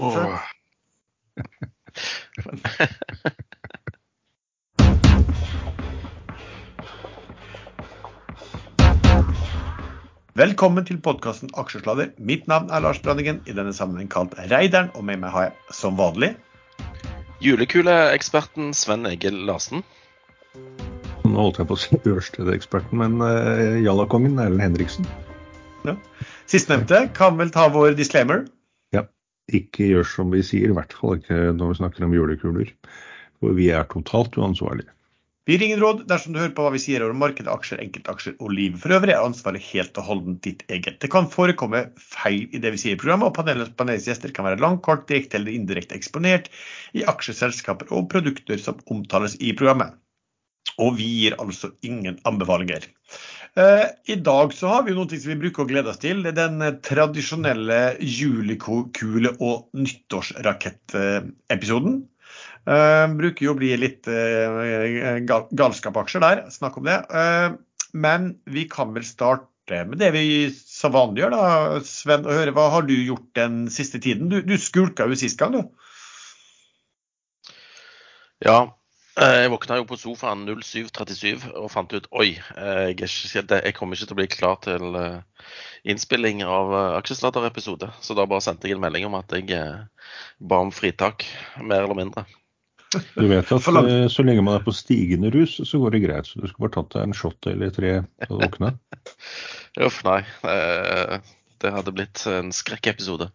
Åh. Velkommen til podkasten Aksjesladder. Mitt navn er Lars Branningen, i denne sammenheng kalt Reideren, og med meg har jeg som vanlig Julekuleeksperten Sven Egil Larsen. Nå holdt jeg på å si Ørsted-eksperten, men uh, Jallakongen Erlend Henriksen. Sistnevnte kan vel ta vår disclaimer. Ikke gjør som vi sier, i hvert fall ikke når vi snakker om julekuler. For vi er totalt uansvarlige. Vi gir ingen råd dersom du hører på hva vi sier over markedet, aksjer, enkeltaksjer og livet for øvrig. er ansvaret helt og holdent ditt eget. Det kan forekomme feil i det vi sier i programmet, og panelets, panelets gjester kan være langkort, direkte eller indirekte eksponert i aksjeselskaper og produkter som omtales i programmet. Og vi gir altså ingen anbefalinger. Eh, I dag så har vi noe som vi bruker å glede oss til. Det er den tradisjonelle julekule- og nyttårsrakettepisoden. Uh, bruker jo å bli litt gal galskapaksjer der, snakk om det. Men vi kan vel starte med det vi så vanlig gjør, da, Sven. og høre Hva har du gjort den siste tiden? Du, du skulka jo sist gang, du. Ja, jeg våkna jo på sofaen 07.37 og fant ut oi, jeg, jeg, kommer ikke til å bli klar til innspilling av Aksjesladder-episode. Så da bare sendte jeg en melding om at jeg ba om fritak, mer eller mindre. Du vet at så lenge man er på stigende rus, så går det greit. Så du skulle bare tatt deg en shot eller tre da du våkna. Uff, nei. Det hadde blitt en skrekkepisode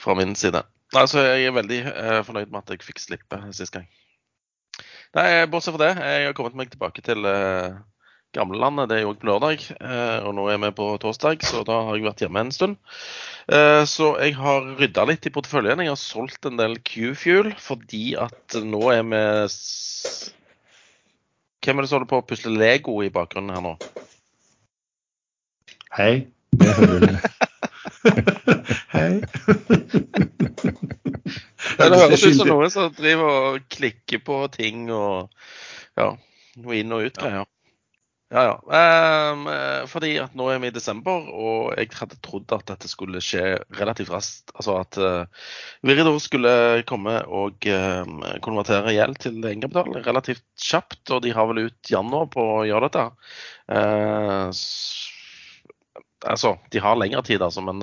fra min side. Altså, jeg er veldig fornøyd med at jeg fikk slippe sist gang. Nei, Bortsett fra det, jeg har kommet meg tilbake til gamlelandet. Det er jo på lørdag, og nå er vi på torsdag, så da har jeg vært hjemme en stund. Så jeg har rydda litt i porteføljen. Jeg har solgt en del Q-fuel fordi at nå er vi Hvem er det som holder på å pusle Lego i bakgrunnen her nå? Hei. Hei. ja, det høres ut som noen som driver og klikker på ting og ja, noe inn og ut. Ja, Ja, ja. Um, fordi at nå er vi i desember, og jeg hadde trodd at dette skulle skje relativt raskt. Altså at uh, Viridor skulle komme og um, konvertere gjeld til egenkapital relativt kjapt. Og de har vel ut januar på å gjøre dette. Uh, altså, de har lengre tid, altså, men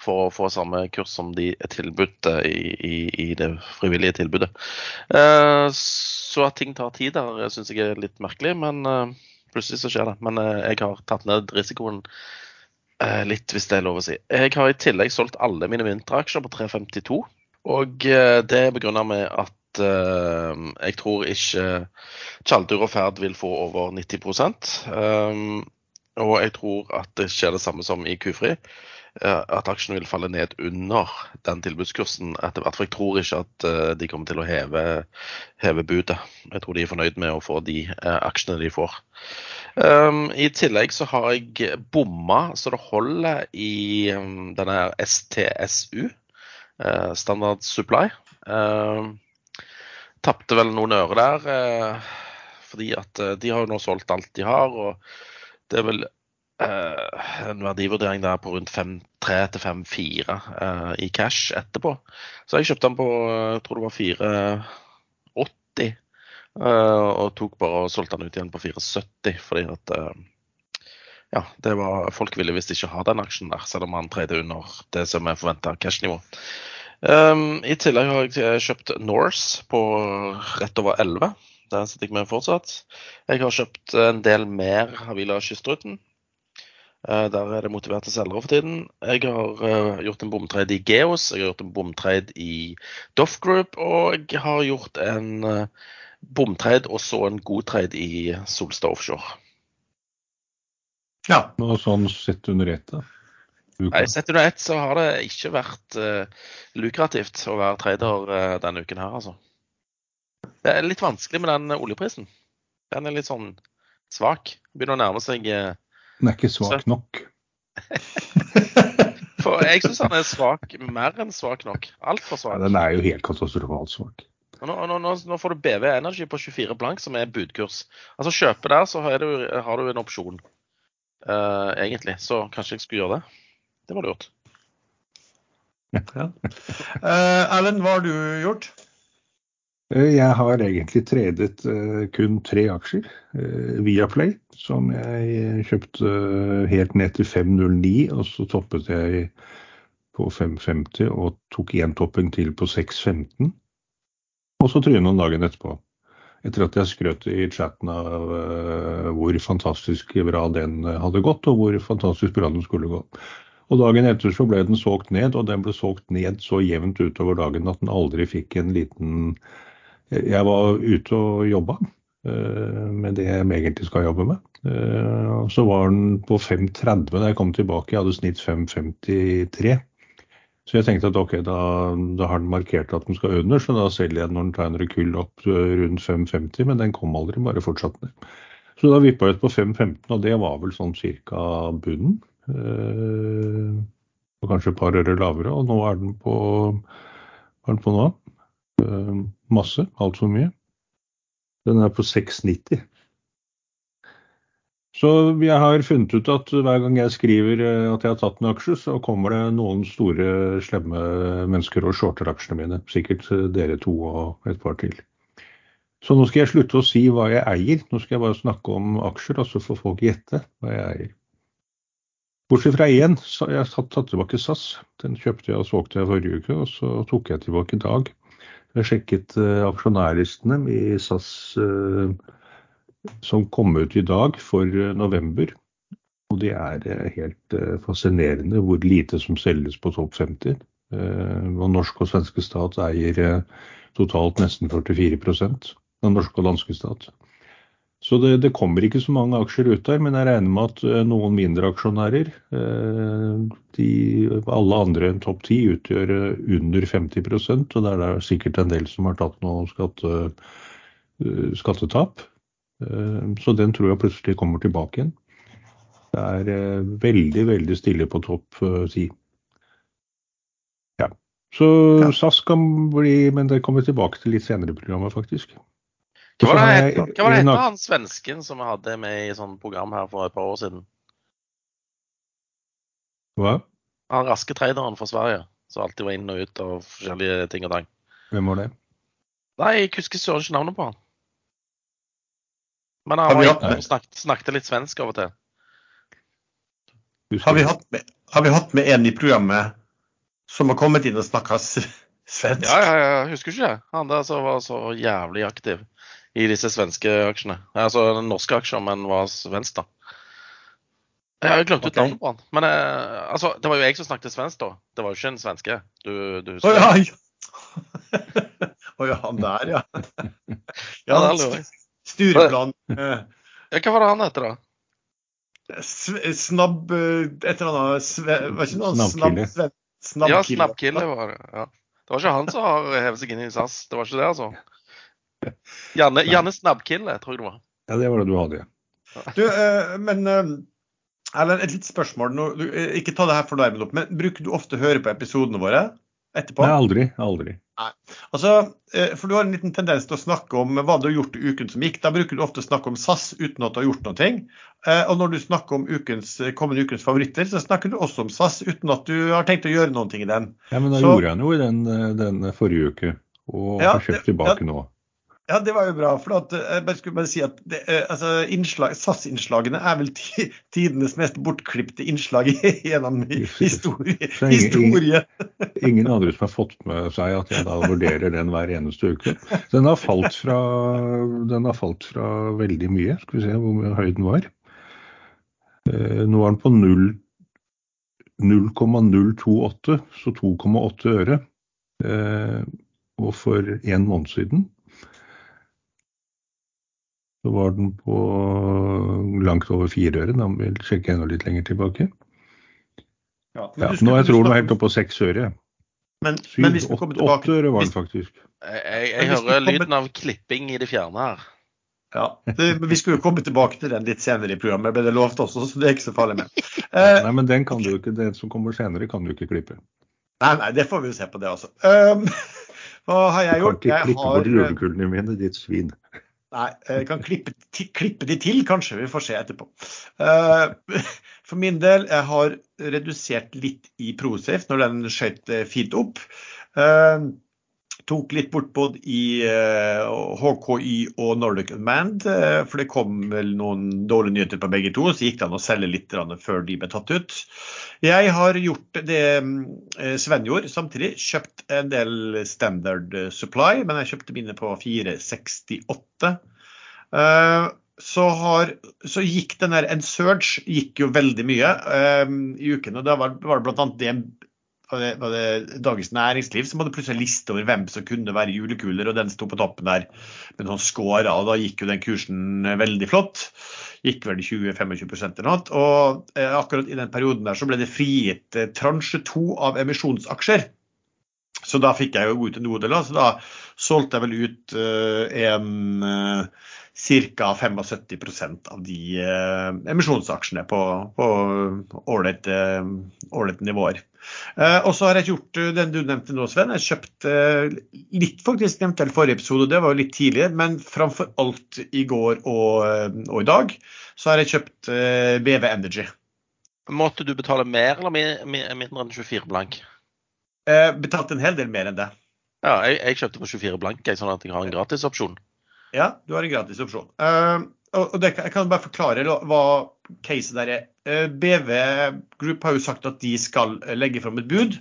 for å få samme kurs som de er tilbudt i, i, i det frivillige tilbudet. så at ting tar tid der, syns jeg er litt merkelig. men plutselig så skjer det. Men eh, jeg har tatt ned risikoen eh, litt, hvis det er lov å si. Jeg har i tillegg solgt alle mine Myntra-aksjer på 352. Og eh, det er begrunna med at jeg tror ikke Tjaldur og Ferd vil få over 90 um, Og jeg tror at det skjer det samme som i Kufri. At aksjene vil falle ned under den tilbudskursen etter hvert. For jeg tror ikke at de kommer til å heve, heve budet. Jeg tror de er fornøyd med å få de aksjene de får. Um, I tillegg så har jeg bomma så det holder i um, denne STSU, Standard Supply. Uh, Tapte vel noen øre der, fordi at de har jo nå solgt alt de har. Og det er vel uh, en verdivurdering der på rundt 3 5-4 i cash etterpå. Så jeg kjøpte den på jeg tror det var 4,80 Uh, og tok bare og solgte den ut igjen på 4,70 fordi at uh, ja, det var, folk ville visst ikke ha den aksjen der, selv om han tredde under det som er forventa cashnivå. Um, I tillegg har jeg kjøpt Norse på rett over 11. Den sitter jeg med fortsatt. Jeg har kjøpt en del mer Havila Kystruten. Uh, der er det motiverte selgere for tiden. Jeg har uh, gjort en bomtrade i Geos, jeg har gjort en bomtrade i Doff Group, og jeg har gjort en bomtreid bomtrade og så en god trade i Solstad Offshore. Ja. Og sånn sett under ett, da? Nei, Sett under ett så har det ikke vært uh, lukrativt å være trader uh, denne uken her, altså. Det er litt vanskelig med den oljeprisen. Den er litt sånn svak. Begynner å nærme seg uh, Den er ikke svak nok. For jeg syns den er svak, mer enn svak nok. Altfor svak. Ja, den er jo helt katastrofalt svak. Nå, nå, nå, nå, får du BV Energy på 24 blank, som er budkurs. Altså Kjøpe der, så har du, har du en opsjon, uh, egentlig. Så kanskje jeg skulle gjøre det. Det var lurt. Ja. Uh, Erlend, hva har du gjort? Eh, jeg har egentlig tredet uh, kun tre aksjer. via Viaplay, som jeg kjøpte helt ned til 509, og så toppet jeg på 550 og tok én topping til på 615. Og så trynet noen dagen etterpå. Etter at jeg skrøt i chatten av hvor fantastisk bra den hadde gått, og hvor fantastisk bra den skulle gå. Og dagen etter så ble den solgt ned, og den ble solgt ned så jevnt utover dagen at den aldri fikk en liten jeg var ute og jobba eh, med det jeg egentlig skal jobbe med. Eh, så var den på 5,30 da jeg kom tilbake. Jeg hadde snitt 5,53. Så jeg tenkte at ok, da, da, har den markert at den skal under, så da selger jeg den når den tegner kull opp eh, rundt 5,50, men den kom aldri, bare fortsatte ned. Så da vippa jeg ut på 5,15, og det var vel sånn cirka bunnen. og kanskje et par øre lavere, og nå er den på, er den på nå? Eh, masse, altfor mye. Den er på 6,90. Så jeg har funnet ut at hver gang jeg skriver eh, at jeg har tatt en aksje, så kommer det noen store, slemme mennesker og shorter aksjene mine. Sikkert eh, dere to og et par til. Så nå skal jeg slutte å si hva jeg eier. Nå skal jeg bare snakke om aksjer, og så får folk gjette hva jeg eier. Bortsett fra én, jeg har tatt tilbake SAS. Den kjøpte jeg og solgte jeg forrige uke, og så tok jeg tilbake i dag. Jeg sjekket uh, aksjonærlistene i SAS uh, som kom ut i dag for uh, november. Og det er helt fascinerende hvor lite som selges på topp 50. og norsk og svenske stat eier totalt nesten 44% den norske og danske stat. Så det, det, kommer ikke så mange aksjer ut der, men jeg regner med at eh, noen mindre aksjonærer, eh, de, alle andre enn topp 10, utgjør eh, under 50% og der er det sikkert en del som har tatt noe skatte, skattetap. Så den tror jeg plutselig kommer tilbake igjen. Det er veldig, veldig stille på topp 10. Ja. Så. SAS kan bli, men det kommer vi tilbake til litt senere i programmet, faktisk. Hva var det, het, hva var det heter han svensken som vi hadde med i sånn program her for et par år siden? Hva? Han raske traderen fra Sverige som alltid var inn og ut av forskjellige ting og tang. Hvem var det? Nei, jeg husker søren ikke navnet på han. Men han var snakket, snakket, litt svensk av og til. Har vi, med, har vi, hatt med, en i programmet som har kommet inn og snakka svensk? Ja, ja, ja, husker ikke det. Han der som var så jævlig aktiv i disse svenske aksjene. Altså norske aksjer, men var svensk, da. Jeg har glemt ut okay. navnet på han. Men eh, altså, det var jo jeg som snakket svensk da. Det var jo ikke en svenske. Du, du husker oh, ja, oh, ja, han der, ja. ja, ja. Stureplan. ja, hva var det han heter, da? Snabb eh, Et eller annet Var ikke noe snabbkille? Snabb, ja, snabbkille var det. Ja. Det var ikke han som har hevet seg inn i SAS. Det var ikke det, altså. Janne, Janne Snabbkille, tror jeg det var. Ja, det var det du hadde, ja. Du, uh, men uh, Erlend, et litt spørsmål. Nå, du, ikke ta det her for deg, men bruker du ofte å høre på episodene våre etterpå? Nei, aldri. Aldri. Nei. Altså, for du har en liten tendens til å snakke om hva du har gjort i uken som gikk. Da bruker du ofte å snakke om SAS uten at du har gjort noe. Og når du snakker om ukens, kommende ukens favoritter, så snakker du også om SAS uten at du har tenkt å gjøre ting i den. Ja, men da så, gjorde jeg noe i den, den forrige uke, og ja, har kjøpt tilbake ja, nå. Ja, det var jo bra. for at, jeg Jeg skulle bare si at eh, altså, SAS-innslagene er vel tidenes mest bortklipte innslag gjennom historie. historie. Ingen, ingen, andre som har fått med seg at jeg da vurderer den hver eneste uke. Den har falt fra, den har falt fra veldig mye. Skal vi se hvor mye høy den var. Eh, nå er den på 0,028, så 2,8 øre. Og for en måned siden så var den på langt over fire øre. Da må vi sjekke enda litt lenger tilbake. Ja, ja, nå jeg tror den var helt oppe på seks øre. Men, Syv, men vi skal tilbake. Åtte øre var den faktisk. Jeg, jeg, jeg hører lyden av klipping i det fjerne her. Ja, det, Vi skulle jo komme tilbake til den litt senere i programmet, ble det lovt også, så det er ikke så farlig med. Uh, nei, men den kan du ikke, den som kommer senere, kan du ikke klippe. Nei, nei, det får vi jo se på det, altså. Um, hva har jeg gjort? Du kan ikke klippe bort julekullene mine, ditt svin. Nei, jeg kan klippe, klippe, de til, kanskje. Vi får se etterpå. Uh, For min del, jeg har redusert litt i Prosafe når den skjøt eh, fint opp. Tok litt bort både i uh, eh, HKY og Nordic Unmanned, uh, for det kom vel noen dårlige nyheter på begge to. Så gikk det an å selge litt før de ble tatt ut. Jeg har gjort det Sven gjorde samtidig. Kjøpt en del Standard Supply, men jeg kjøpte mine på 468. Uh, så, har, så, gikk den der En Surge gikk jo veldig mye i uken. og Da var, var det bl.a. det var det, var det Dagens Næringsliv som hadde plutselig liste over hvem som kunne være julekuler, og den sto på toppen der med noen skårer. og Da gikk jo den kursen veldig flott. Gikk vel 20-25 eller noe. Og eh, akkurat i den perioden der så ble det frigitt eh, transje to av emisjonsaksjer. Så da fikk jeg jo ut en god del. Så da solgte jeg vel ut eh, en eh, ca. 75% av de eh, emisjonsaksjene på på årlige, årlige nivåer. Eh, og så har jeg gjort eh, den du nevnte nå, Sven. Jeg kjøpt eh, litt faktisk nevnte jeg i forrige episode, det var jo litt tidlig, men framfor alt i går og, eh, og, i dag så har jeg kjøpt BV Energy. Måtte du betale mer eller mindre enn 24 blank? Eh, betalte en hel del mer enn det. Ja, jeg, jeg kjøpte på 24 blank, sånn at jeg har en gratisopsjon. Ja, du har en gratis opsjon. Uh, og det, Jeg kan bare forklare hva caset der er. Uh, eh, BV Group har jo sagt at de skal legge fram et bud.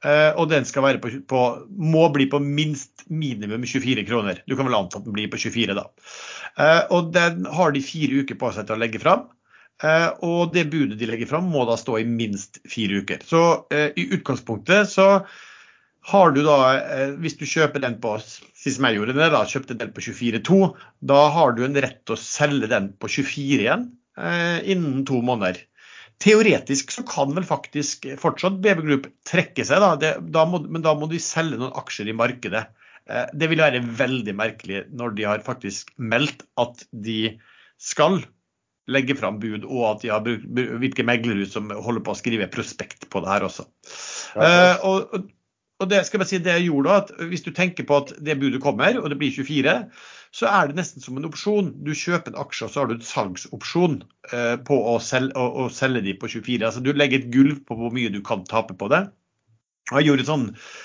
Uh, og den skal være på, på, må bli på minst minimum 24 kroner. Du kan vel anta at den blir på 24, da. og den har de fire uker på seg til å legge fram. og det budet de legger fram, må da stå i minst fire uker. Så i utgangspunktet så har du da, hvis du kjøper den på sist jeg gjorde det, da kjøpte den på 24,2. Da har du en rett til å selge den på 24 igjen eh, innen to måneder. Teoretisk så kan vel faktisk fortsatt BB Group trekke seg, da. Det, da må, men da må de selge noen aksjer i markedet. Eh, det vil være veldig merkelig når de har faktisk meldt at de skal legge fram bud, og at de har hvilke meglere som holder på å skrive prospekt på det her også. Ja, eh, og, og det skal jeg bare si, det gjorde da, at Hvis du tenker på at det budet kommer, og det blir 24, så er det nesten som en opsjon. Du kjøper en aksje, og så har du en salgsopsjon eh, på å selge, å, å selge de på 24. Altså Du legger et gulv på hvor mye du kan tape på det. Og jeg gjorde sånn,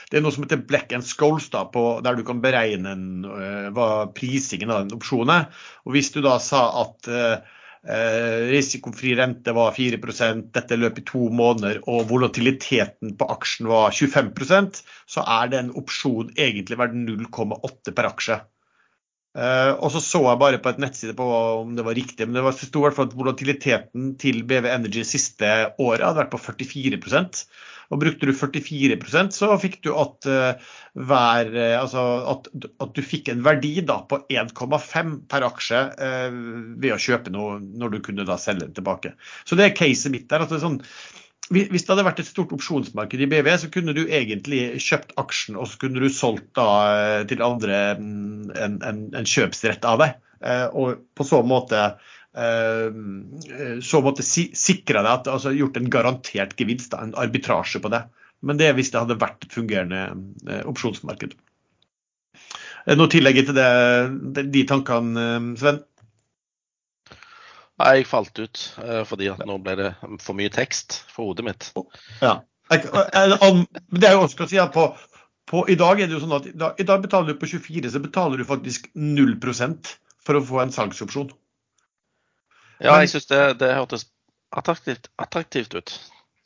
Det er noe som heter Black and Scholes, da, på, der du kan beregne en, uh, hva prisingen av den opsjonen er. Og Hvis du da sa at uh, Eh, risikofri rente var 4% dette løp i to måneder, og volatiliteten på aksjen var 25% så er det en opsjon egentlig verdt 0,8 per aksje. Eh, og så så jeg bare på et nettside på om det var riktig, men det var, sto i hvert fall at volatiliteten til BV Energy siste året hadde vært på 44 og brukte du 44% så fikk du at, uh, hver, uh, altså at, at, du fikk en verdi da, på 1,5 per aksje uh, ved å kjøpe noe når du kunne da selge den tilbake. Så det er caset mitt der. Altså, sånn, hvis det hadde vært et stort opsjonsmarked i BV, så kunne du egentlig kjøpt aksjen og så kunne du solgt da til andre mm, en, en, en kjøpsrett av det. Og på så måte Eh, så måtte si, sikre deg at altså gjort en garantert gevinst, da, en arbitrasje på det. Men det hvis det hadde vært et fungerende eh, opsjonsmarked. Noe tillegg til det, de tankene, eh, Sven? Nei, jeg falt ut fordi at nå ble det for mye tekst for hodet mitt. Ja. Det er jo også å si at på, på, I dag er det jo sånn at i dag betaler du på 24, så betaler du faktisk 0% for å få en salgsopsjon. Ja, jeg syns det, det, hørtes attraktivt, attraktivt ut.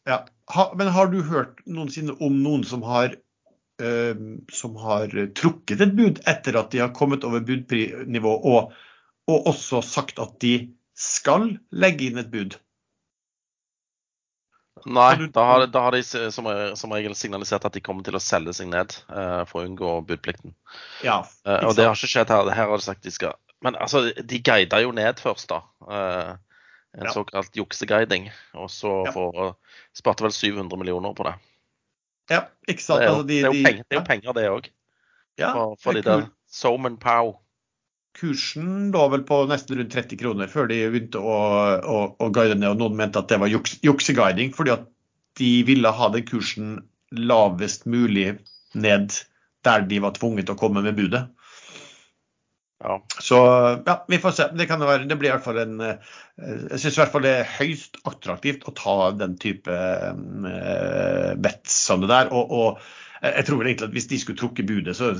Ja. Ha, men har du hørt noensinne om noen som har, øh, som har trukket et bud etter at de har kommet over budnivå, og, og også sagt at de skal legge inn et bud? Nei, da, har, da har, de som, som, regel signalisert at de kommer til å selge seg ned uh, for å unngå budplikten. Ja, uh, og det har ikke skjedd her. Her har de sagt de skal men altså, de guida jo ned først, da. Uh, en ja. såkalt jukseguiding. Og så ja. for, sparte vel 700 millioner på det. Ja, ikke sant. Det er jo, altså, det er jo, penger, det er jo penger, det òg. Ja, for, for de der Soman Pow. Kursen lå vel på nesten rundt 30 kroner før de begynte å, å, å guide ned. Og noen mente at det var juks, jukseguiding, fordi at de ville ha den kursen lavest mulig ned der de var tvunget til å komme med budet. Ja. Så ja, vi får se. Det, kan være, det blir i hvert fall en eh, Jeg syns i hvert fall det er høyst attraktivt å ta den type uh, bets som det der. Og, og, jeg tror vel egentlig at hvis de skulle trukket budet, så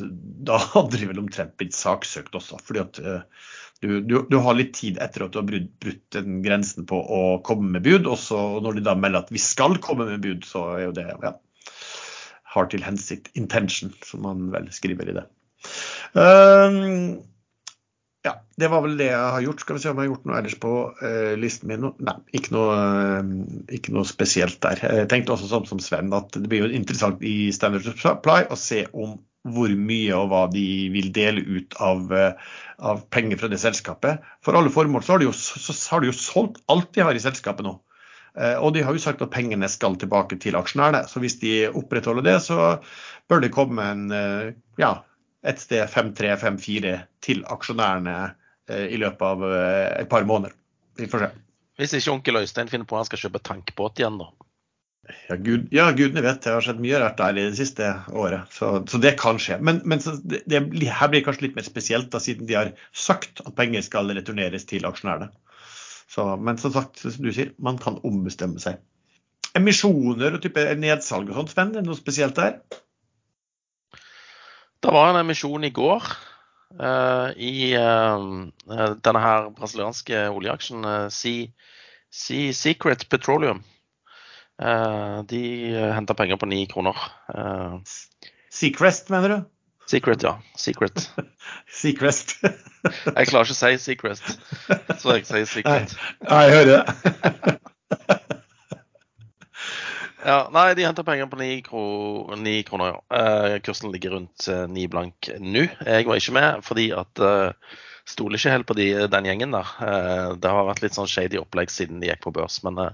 da hadde de vel omtrent blitt saksøkt også. fordi at uh, du, du, du, har litt tid etter at du har brutt, brutt den grensen på å komme med bud. Og så når de da melder at vi skal komme med bud, så er jo det ja, har til hensikt intention, som man vel skriver i det. Um, ja, det var vel det jeg har gjort. Skal vi se om jeg har gjort noe ellers på uh, listen min. Nei, ikke noe, uh, ikke noe, spesielt der. Jeg tenkte også sånn som Sven at det blir jo interessant i Standard Supply å se om hvor mye og hva de vil dele ut av, uh, av penger fra det selskapet. For alle formål så har de jo, så, har de jo solgt alt de har i selskapet nå. Og de har jo sagt at pengene skal tilbake til aksjonærene. Så hvis de opprettholder det, så bør det komme en ja, et sted 5-3-5-4 til aksjonærene eh, i løpet av eh, et par måneder. Vi får se. Hvis ikke onkel Øystein finner på at han skal kjøpe tankbåt igjen, da? Ja, Gud, ja, gudene vet. Det har skjedd mye rart der i det siste året. Så, så det kan skje. Men, men det, det, her blir det kanskje litt mer spesielt, da, siden de har sagt at penger skal returneres til aksjonærene. Så, men som sagt, som du sier, man kan ombestemme seg. Emisjoner og type nedsalg og sånt, Sven, er det noe spesielt der? Det var en emisjon i går uh, i uh, denne her brasilianske oljeaksjen uh, sea, Secret Petroleum. de henta penger på ni kroner. Seacrest, mener du? Secret, ja. Secret. Seacrest. jeg klarer ikke å si Seacrest, så jeg sier Secret. Nei, jeg hører det. Ja, nei, de henter penger på ni, kro kroner. Ja. Eh, kursen ligger rundt eh, blank nå. Jeg var ikke med fordi at eh, stoler ikke helt på de, den gjengen der. Eh, det har vært litt sånn shady opplegg siden de gikk på børs. Men eh,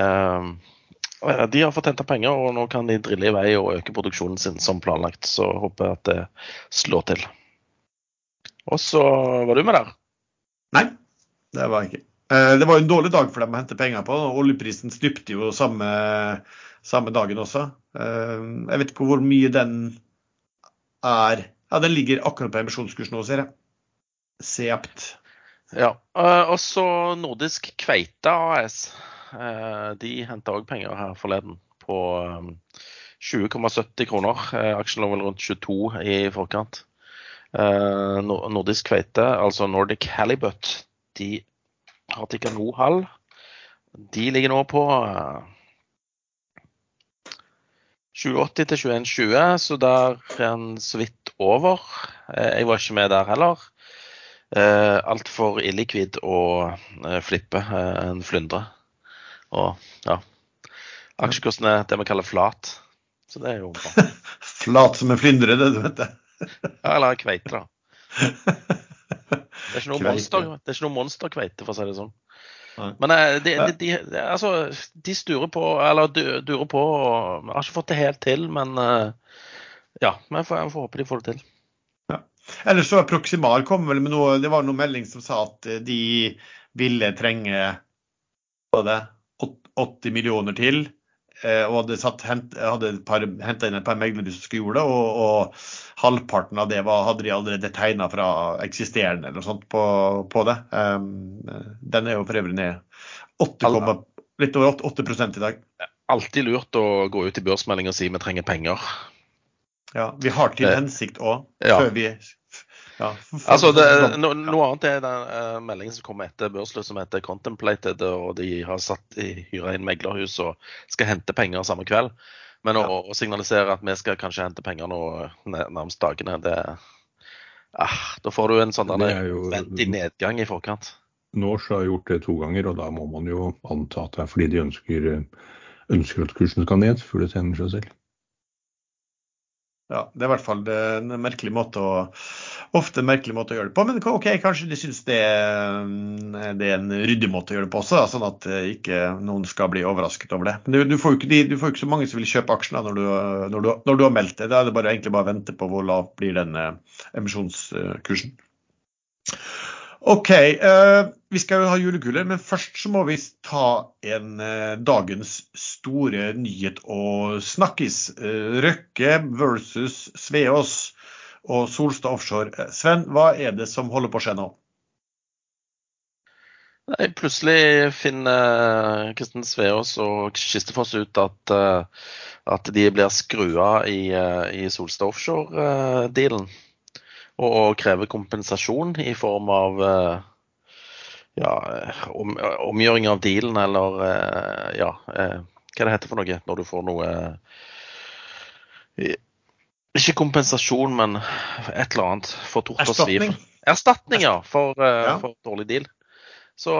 eh, de har fått henta penger, og nå kan de drille i vei og øke produksjonen sin som planlagt. Så håper jeg at det slår til. Og så var du med der? Nei, det var jeg ikke. Eh, det var jo en dårlig dag for dem å hente penger på. Oljeprisen stupte jo samme, samme, dagen også. Eh, jeg vet ikke hvor mye den er. Ja, Den ligger akkurat på emisjonskurs nå, ser jeg. Seapt. Ja. Eh, og så Nordisk Kveite AS. De henta òg penger her forleden på 20,70 kroner. Aksjen lå vel rundt 22 i forkant. Nordisk Kveite, altså Nordic Halibut, de Artika Nohall. De ligger nå på 2080 til 2120, så der er en så vidt over. Eh, jeg var ikke med der heller. Eh, Altfor illikvid å eh, flippe en flyndre. Og ja. Aksjekursen er det vi kaller flat. Så det er jo bra. flat som en flyndre, det du vet det. ja, eller kveite, da. Det er ikke noe monster, det er noe monsterkveite, for å si det sånn. Men eh, de, de, de, altså, de sturer på, eller durer på. og Har ikke fått det helt til, men eh, ja. Men jeg får, jeg får håpe de får det til. Ja. Ellers så Proximal kom vel med noe Det var noen melding som sa at de ville trenge både 80 millioner til og hadde, satt, hent, hadde henta inn et par meglere som skulle gjøre det, og, og, halvparten av det var, hadde de allerede tegna fra eksisterende eller noe sånt på, på det. Um, den er jo for øvrig ned 8, litt over 8, 8 i dag. Alltid lurt å gå ut i børsmelding og si vi trenger penger. Ja, vi har til hensikt òg, ja. før vi ja, altså, det, no, Noe annet er den uh, meldingen som kommer etter børsløs som heter Contemplated, og de har satt i hyra inn meglerhus og skal hente penger samme kveld. Men å, å, signalisere at vi skal kanskje hente penger nå nærmest dagene, det ah, Da får du en sånn ventig nedgang i forkant. Norse har gjort det to ganger, og da må man jo anta at det er fordi de ønsker, ønsker at kursen skal ned før det tjener seg selv. Ja, Det er i hvert fall en merkelig måte å, ofte en merkelig måte å gjøre det på. Men ok, kanskje de syns det, det, er en ryddig måte å gjøre det på også, sånn at eh, ikke noen skal bli overrasket over det. Men du, får jo ikke, du får ikke så mange som vil kjøpe aksjene når du, når, når du, har meldt det. Da er det bare, egentlig bare å vente på hvor lav blir den emisjonskursen. OK. Uh, vi skal jo ha julekuler, men først så må vi ta en uh, dagens store nyhet og snakkis. Uh, Røkke versus Sveås. og Solstad Offshore. Sven, hva er det som holder på å skje nå? Nei, plutselig finner Kristin Sveås og Kistefoss ut at, eh, at de blir skrua i, eh, i Solstad Offshore-dealen. Og, og krever kompensasjon i form av eh, ja, om, omgjøring av dealen, eller ja, hva det heter for noe når du får noe Ikke kompensasjon, men et eller annet. For tort og. Erstatning? Erstatning, ja. For, Ja. for dårlig deal. Så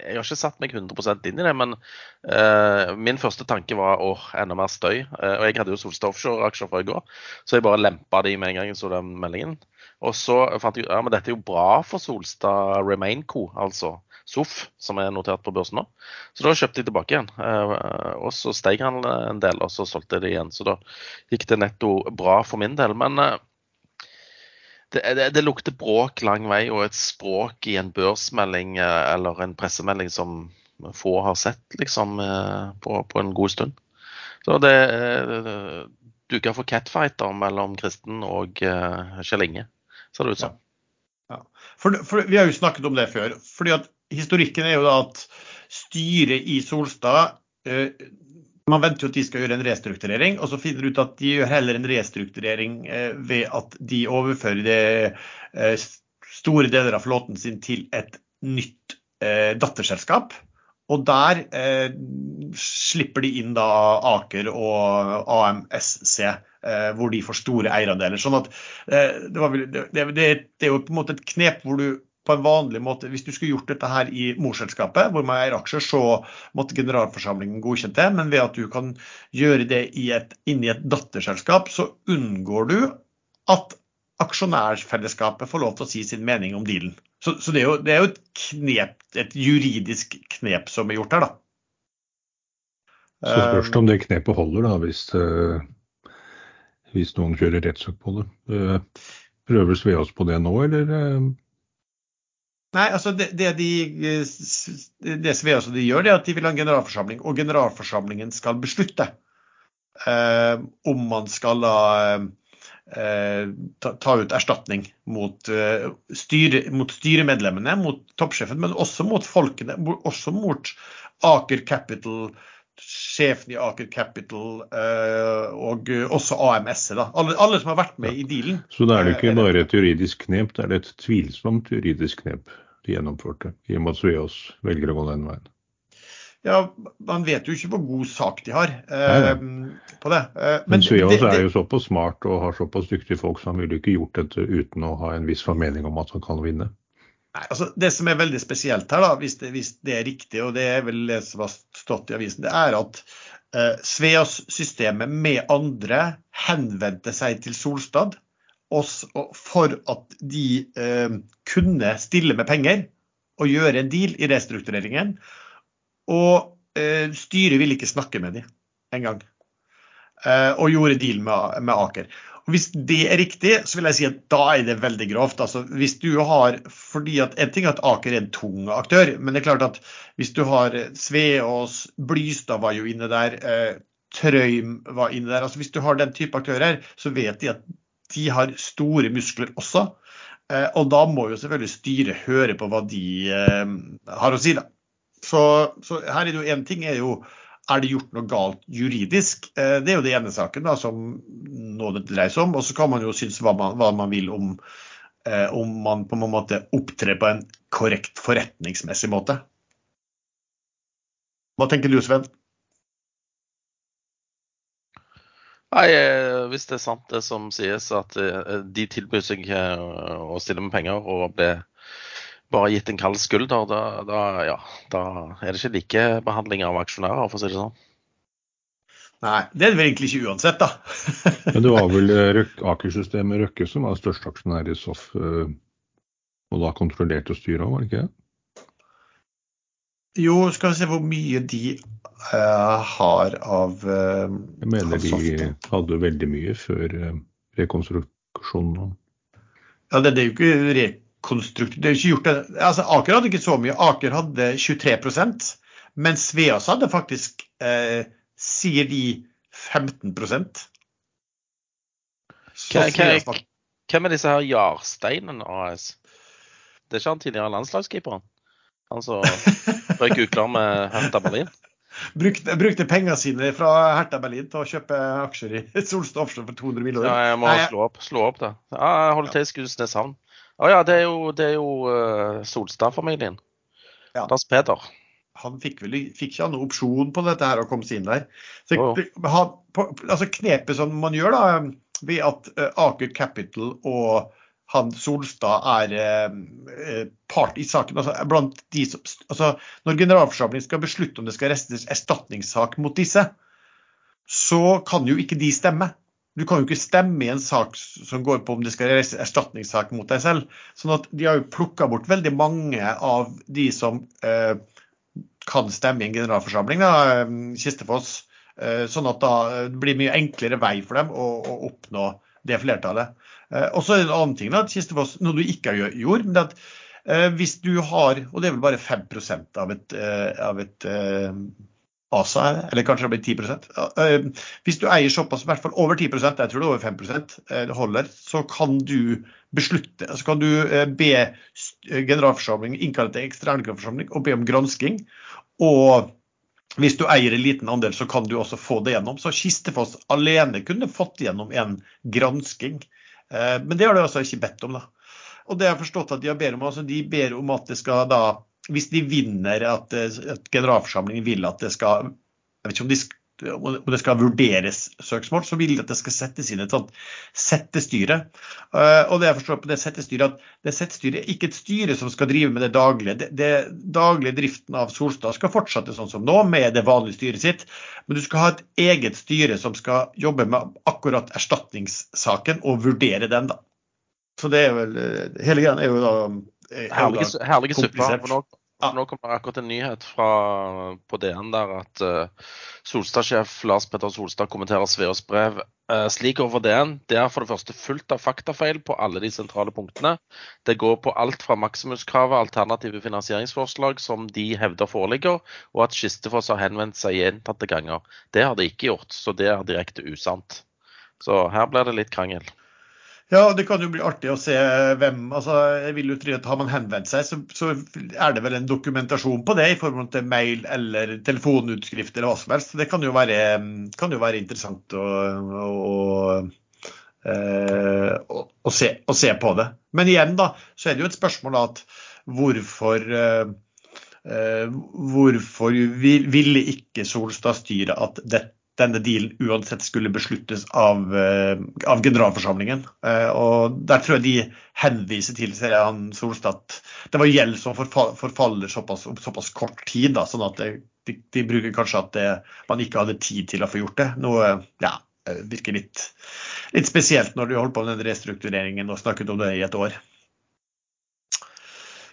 jeg har ikke satt meg 100% inn i det, men uh, min første tanke var åh, enda mer støy. Uh, og jeg hadde jo Solstad Offshore-aksjer fra i går, så jeg bare lempa de med en gang jeg så den meldingen. Og så fant jeg ut ja, men dette er jo bra for Solstad Remainco, altså SOF, som er notert på børsen nå. Så da kjøpte jeg tilbake igjen. Uh, og så steg han en del, og så solgte det igjen. Så da gikk det netto bra for min del. Men det, det, det, lukter bråk lang vei, og et språk i en børsmelding eh, eller en pressemelding som få har sett liksom, eh, på, på en god stund. Så det eh, duka for catfighter mellom Kristen og Kjell Inge, ser det ut som. Ja. Ja. For, for, vi har jo snakket om det før. fordi at Historikken er jo da at styret i Solstad man venter jo at de skal gjøre en restrukturering, og så finner du ut at de gjør heller en restrukturering eh, ved at de overfører det, eh, store deler av flåten sin til et nytt eh, datterselskap. Og der slipper de inn da Aker og AMSC, eh, hvor de får store eierandeler. Sånn at eh, det, var, det, det, det, er jo på en måte et knep hvor du på en vanlig måte, Hvis du skulle gjort dette her i morselskapet, hvor man eier aksjer, så måtte generalforsamlingen godkjent det. Men ved at du kan gjøre det i et, inni et datterselskap, så unngår du at aksjonærfellesskapet får lov til å si sin mening om dealen. Så, så det, er jo, det, er jo, et knep, et juridisk knep som er gjort her, da. Så spørs det om det knepet holder, da, hvis, uh, hvis noen kjører rettssak på det. Prøves vi oss på det nå, eller? Nei, altså det, det de, det Sveås de gjør, det er at de vil ha en generalforsamling, og generalforsamlingen skal beslutte eh, om man skal la, eh, ta, ta, ut erstatning mot, eh, styre, mot, styremedlemmene, mot toppsjefen, men også mot folkene, også mot Aker Capital, sjefen i Aker Capital eh, og også AMS. Da. Alle, alle, som har vært med i dealen. Så da er det ikke bare et juridisk knep, det er et tvilsomt juridisk knep de gjennomførte, i og med at Sveås velger å gå den veien? Ja, Man vet jo ikke hvor god sak de har eh, på det. Eh, men, men Sveås er jo såpass smart og har såpass dyktige folk, så han ville ikke gjort dette uten å ha en viss formening om at han kan vinne. Nei, altså Det som er veldig spesielt her, da, hvis det, hvis det, er riktig, og det er vel det som har stått i avisen, det er at eh, Sveas-systemet med andre henvendte seg til Solstad for at de eh, kunne stille med penger og gjøre en deal i restruktureringen. Og eh, styret ville ikke snakke med dem engang. Eh, og gjorde deal med, med, Aker. Og Hvis det er riktig, så vil jeg si at da er det veldig grovt. Altså, hvis du har, fordi at En ting er at Aker er en tung aktør, men det er klart at hvis du har Sveås, Blystad var jo inne der, eh, Trøym var inne der. altså Hvis du har den type aktører, så vet de at de har store muskler også. Eh, og da må jo selvfølgelig styret høre på hva de eh, har å si, da. Så, så her er det jo én ting er jo er det gjort noe galt juridisk? Eh, det er jo det ene saken da, som nå det dreier seg om. Og så kan man jo synes hva man, hva man vil om, om man på en måte opptrer på en korrekt forretningsmessig måte. Hva tenker du, Sven? Nei, eh, Hvis det er sant det som sies, at eh, de tilbyr seg eh, å stille med penger og ble bare gitt en kald skulder, da, da, ja, da er det ikke likebehandling av aksjonærer, for å si det sånn. Nei, det er det vel egentlig ikke uansett, da. Men det var vel Aker-systemet Røkke som var største aksjonær i SOF, og da kontrollerte styret òg, var det ikke det? Jo, skal vi se hvor mye de uh, har av uh, Jeg mener de hadde veldig mye før uh, rekonstruksjonen. Ja, det, det, er jo ikke rekonstrukt... Det er ikke gjort det. Altså, Aker hadde ikke så mye. Aker hadde 23 mens Sveas hadde faktisk, sier de, 15 Så Hva- hva- Hvem er disse her Jarsteinen AS? Det er ikke han tidligere landslagskeeperen? Han som røyk uklar med Hertha Berlin? brukte, brukte pengene sine fra Hertha Berlin til å kjøpe aksjer i Solstad Offshore for 200 millioner. Ja, jeg må Nei, slå opp, slå opp det. Ja, jeg holder til i Skudenes havn. Å ja, det er jo, det er jo eh, Solstad-familien. Ja. Lars Peder. han fikk vel fikk ikke han noen opsjon på dette her å komme seg inn der. Så, oh. han, på, altså Knepet som man gjør da, ved at eh, Aker Capital og han Solstad er eh, eh, part i saken. Altså, blant de som, altså, når generalforsamlingen skal beslutte om det skal restes erstatningssak mot disse, så kan jo ikke de stemme. Du kan jo ikke stemme i en sak som går på om det skal reise erstatningssak mot deg selv. Sånn at de har jo plukka bort veldig mange av de som eh, kan stemme i en generalforsamling, da, eh, Kistefoss. Eh, Sånn at da eh, det blir mye enklere vei for dem å, å oppnå det flertallet. Eh, Og så er det en annen ting, da, Kistefoss, noe du ikke har gjort. men det at eh, hvis du har, og det er vel bare 5% av et, av et er det? eller kanskje det blir 10 Ja, eh, Hvis du eier såpass, i hvert fall over 10% jeg tror det er over 5 eh, det holder, så kan du beslutte, så kan du eh, be generalforsamling, innkalle til ekstra generalforsamling og be om gransking. Og hvis du eier en liten andel, så kan du også få det gjennom. Så Kistefoss alene kunne fått gjennom en gransking. Men det har de altså ikke bedt om. da. Og det jeg har forstått at De ber om, altså de ber om at det skal da, hvis de vinner at, eh, at generalforsamlingen vil at det skal jeg vet ikke om, de, om det skal vurderes søksmål, så vil de at det skal settes inn et sånt settestyre. Eh, Og det jeg forstår på det settestyret, at det settestyret er ikke et styre som skal drive med det daglige. Det, det daglige driften av Solstad skal fortsette sånn som nå, med det vanlige styret sitt. Men du skal ha et eget styre som skal jobbe med akkurat erstatningssaken og vurdere den, da. Så det er vel eh, Hele greia er jo da Herlige, herlige suppe. Ja. nå kommer det akkurat en nyhet fra, på DN der at uh, Solstad-sjef Lars Petter Solstad kommenterer Sveås brev Uh, slik overfor DN. Det er for det første fullt av faktafeil på alle de sentrale punktene. Det går på alt fra maksimumskravet, alternative finansieringsforslag som de hevder foreligger, og at Skistefoss har henvendt seg gjentatte ganger. Det har de ikke gjort, så det er direkte usant. Så her blir det litt krangel. Ja, det kan jo bli artig å se hvem altså jeg vil jo tro at Har man henvendt seg, så, så er det vel en dokumentasjon på det i form av mail eller telefonutskrift eller hva som helst. Det kan jo være, kan jo være interessant å, å, eh, å, å, se, å se på det. Men igjen da, så er det jo et spørsmål at hvorfor eh, eh, Hvorfor ville ikke Solstad-styret at dette denne dealen uansett skulle besluttes av, eh, av generalforsamlingen. Eh, og Der tror jeg de henviser til ser jeg, han Solstad, at det var gjeld som forfaller såpass, såpass kort tid. Da, sånn at de, de bruker kanskje at det, man ikke hadde tid til å få gjort det. Noe ja, eh, virker litt, litt spesielt når du holdt på med den restruktureringen og snakket om det i et år.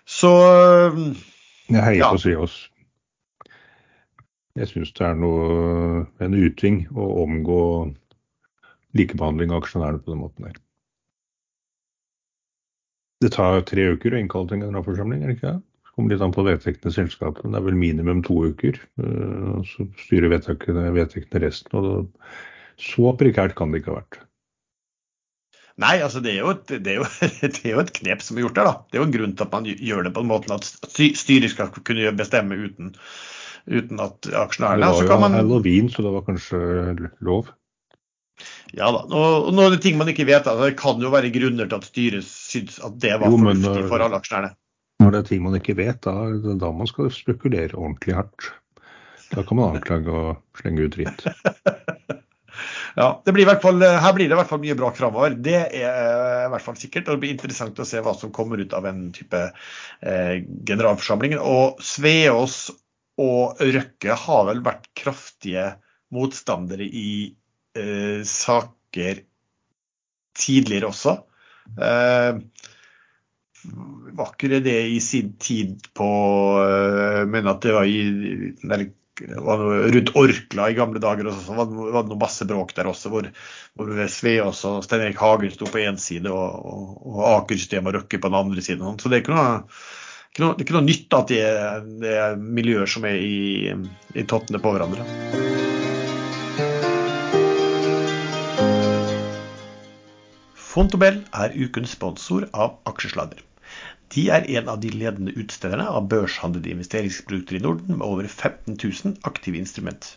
Så Jeg heier Ja. på Sveås. Jeg syns det er noe, en uting å omgå likebehandling av aksjonærene på den måten der. Det tar tre uker å innkalle til en generalforsamling, er det ikke det? Kommer litt an på vedtektene i selskapet, det er vel minimum to uker. Eh, Så styrer vedtektene, vedtektene resten. og Så prekært kan det ikke ha vært. Nei, altså det er, jo et, det, er jo, det er jo et knep som er gjort der. da. Det er jo en grunn til at man gjør det på den måten at sty- styret skal kunne bestemme uten, uten at Det aksjonærene var så jo kan man, halloween, så det var kanskje lov. ja da, og, Noen ting man ikke vet, da, det kan jo være grunner til at styret syns at det var Jo, fornuftig for alle aksjonærene. Når det er ting man ikke vet, da er det da man skal spekulere ordentlig hardt. Da kan man anklage og slenge ut dritt. Ja, det blir i hvert fall, Her blir det i hvert fall mye bra framover. Det er eh, i hvert fall sikkert. og Det blir interessant å se hva som kommer ut av en type eh, generalforsamling. Og Sveås og Røkke har vel vært kraftige motstandere i eh, saker tidligere også. Eh, var ikke det i sin tid på eh, Men at det var i der, rundt Orkla i gamle dager også, så var var det noe masse bråk der også, hvor, hvor Sve og Stein Erik Hagen sto på én side og, og, og Aker-systemet og Røkke på den andre siden. Så det er ikke noe, det er ikke noe nytt at det er, det er miljøer som er i, i tottene på hverandre. Fontobel er ukens sponsor av Aksjesladder. De er en av de ledende utstederne av børshandlede investeringsprodukter i Norden med over 15 000 aktive instrument.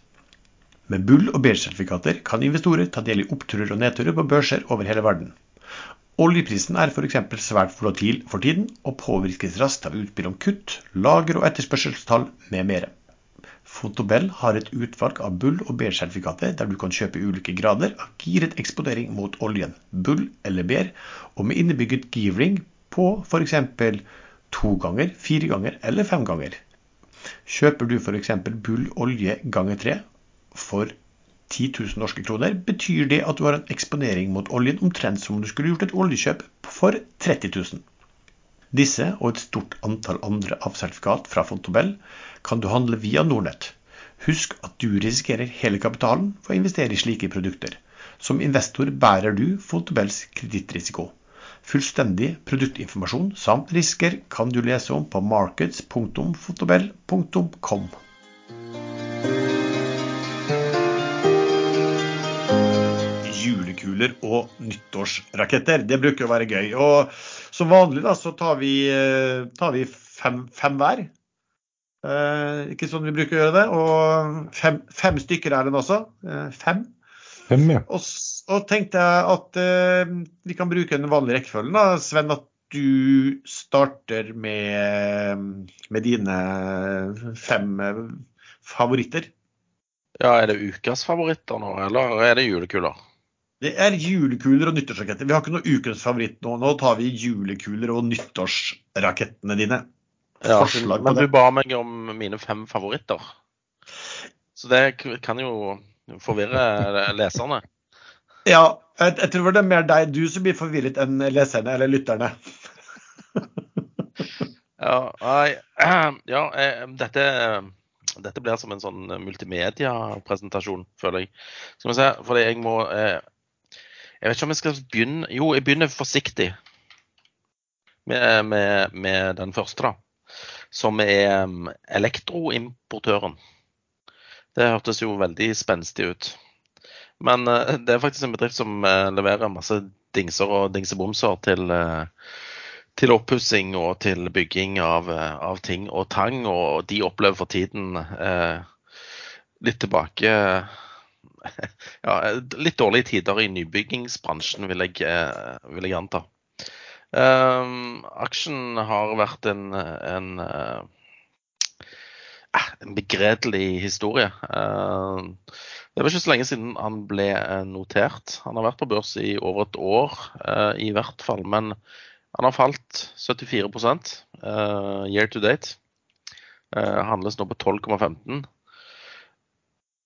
Med bull- og beige-sertifikater kan investorer ta del i oppturer og nedturer på børser over hele verden. Oljeprisen er f.eks. svært volatil for tiden, og påvirkes raskt av utspill om kutt, lager- og etterspørselstall med mere. Fontobel har et utvalg av bull- og Bear-sertifikater der du kan kjøpe ulike grader av giret eksponering mot oljen, bull eller bear, og med innebygget givering på f.eks. to ganger, fire ganger eller fem ganger. Kjøper du f.eks. bull olje ganger tre for 10 000 norske kroner, betyr det at du har en eksponering mot oljen omtrent som om du skulle gjort et oljekjøp for 30 000. Disse og et stort antall andre avsertifikat fra Fontobel kan du handle via Nordnett. Husk at du risikerer hele kapitalen for å investere i slike produkter. Som investor bærer du Fontobels kredittrisiko. Fullstendig produktinformasjon samt risker kan du lese om på markets.fontobel.com. Julekuler og nyttårsraketter, det bruker å være gøy. Og som vanlig da, så tar vi, eh, tar vi fem, fem hver. Eh, ikke sånn vi bruker å gjøre det. Og fem, fem stykker er den også. Eh, fem. Fem, ja. Og så tenkte jeg at eh, vi kan bruke den vanlige rekkefølgen. da, Sven, at du starter med, med dine fem eh, favoritter. Ja, er det ukas favoritter nå, eller er det julekuler? Det er julekuler og nyttårsraketter. Vi har ikke noe ukens favoritt nå. Nå tar vi julekuler og nyttårsrakettene dine. Ja, Forslag men du ba meg om mine fem favoritter. Så det kan jo forvirre leserne. Ja, jeg, jeg tror det er mer deg du som blir forvirret enn leserne eller lytterne. Ja, nei, ja jeg, dette, dette blir som en sånn multimedia-presentasjon, føler jeg. Skal vi se, fordi jeg må eh, Jeg vet ikke om jeg skal begynne Jo, jeg begynner forsiktig med, med, med den første, da. Som er um, elektroimportøren. Det hørtes jo veldig spenstig ut. Men eh, det er faktisk en bedrift som eh, leverer masse dingser og dingsebomser til eh, til oppussing og til bygging av, av ting og tang. Og de opplever for tiden eh, litt tilbake Ja, litt dårlige tider i nybyggingsbransjen, vil jeg, eh, vil jeg anta. Um, aksjen har vært en, en, eh, en begredelig historie. Uh, det var ikke så lenge siden han ble eh, notert. Han har vært på børs i over et år, uh, i hvert fall. Men han har falt 74 uh, year to date. Handles nå på 12,15.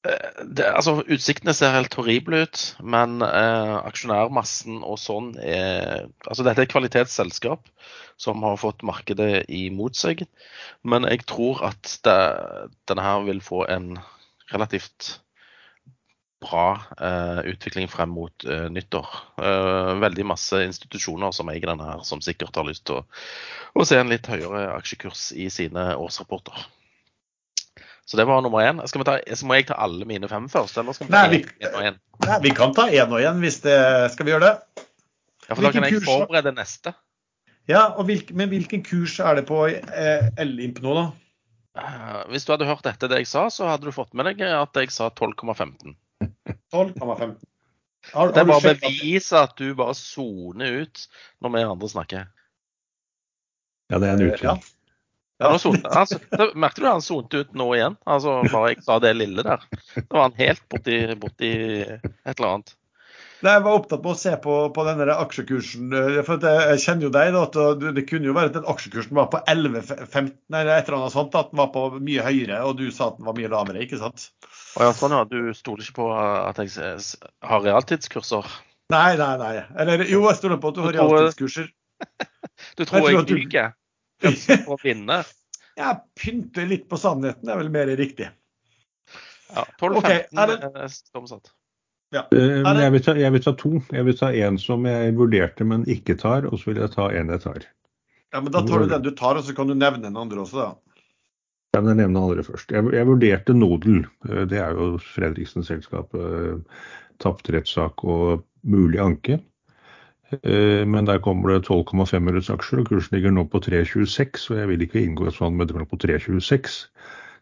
Eh, det- altså, utsiktene ser helt horrible ut, men eh, aksjonærmassen og sånn er Altså, dette er et kvalitetsselskap som har fått markedet imot seg. Men jeg tror at det, denne her vil få en relativt bra eh, utvikling frem mot eh, nyttår. Eh, veldig masse institusjoner som eier denne her, som sikkert har lyst til å, å se en litt høyere aksjekurs i sine årsrapporter. Så det var nummer én. Skal vi ta, så må jeg ta alle mine fem først? Eller skal vi ta Nei, vi- en og en? Nei, vi kan ta én og én hvis det Skal vi gjøre det? Ja, for da kan jeg kurs forberede neste. Ja, og hvilk, Men hvilken kurs er det på eh, L-imp nå, da? Eh, hvis du hadde hørt etter det jeg sa, så hadde du fått med deg at jeg sa 12,15. 12,15. Det er bare å beviset at du bare soner ut når vi andre snakker. Ja, det er en Ja. Ja, nå son- altså, da merkte du han sonte ut nå igjen? Altså, bare jeg sa det lille der. Da var han helt borti, borti et eller annet. Nei, Jeg var opptatt med å se på, på denne aksjekursen. eh, for jeg, kjenner jo deg. da, at Det kunne jo være at den aksjekursen var på 11,15 eller et eller annet sånt. At den var på mye høyere, og du sa at den var mye lavere. ikke sant? Og ja, sånn ja, Du stoler ikke på at jeg har realtidskurser? Nei, nei, nei. Eller jo, jeg stoler på at du har Du tror- realtidskurser. Du tror Jeg jeg at Kanskje å vinne? Jeg pynter litt på sannheten, er vel mer riktig. Ja, 12-15 okay, er det- er stormsatt. Eh, det- jeg vil, ta, jeg vil ta to. Jeg vil ta en som jeg vurderte, men ikke tar. Og så vil jeg ta en jeg tar. Ja, men Da tar du den du tar, og så kan du nevne den andre også, da. Kan jeg nevne andre først. Jeg, jeg vurderte Nodel. Eh, Det er jo Fredriksen-selskapet. Tapt rettssak og mulig anke. Eh, men der kommer det 12,5 øres aksjer, og kursen ligger nå på 3,26. Og jeg vil ikke inngå et sånt medlemmer på 3,26,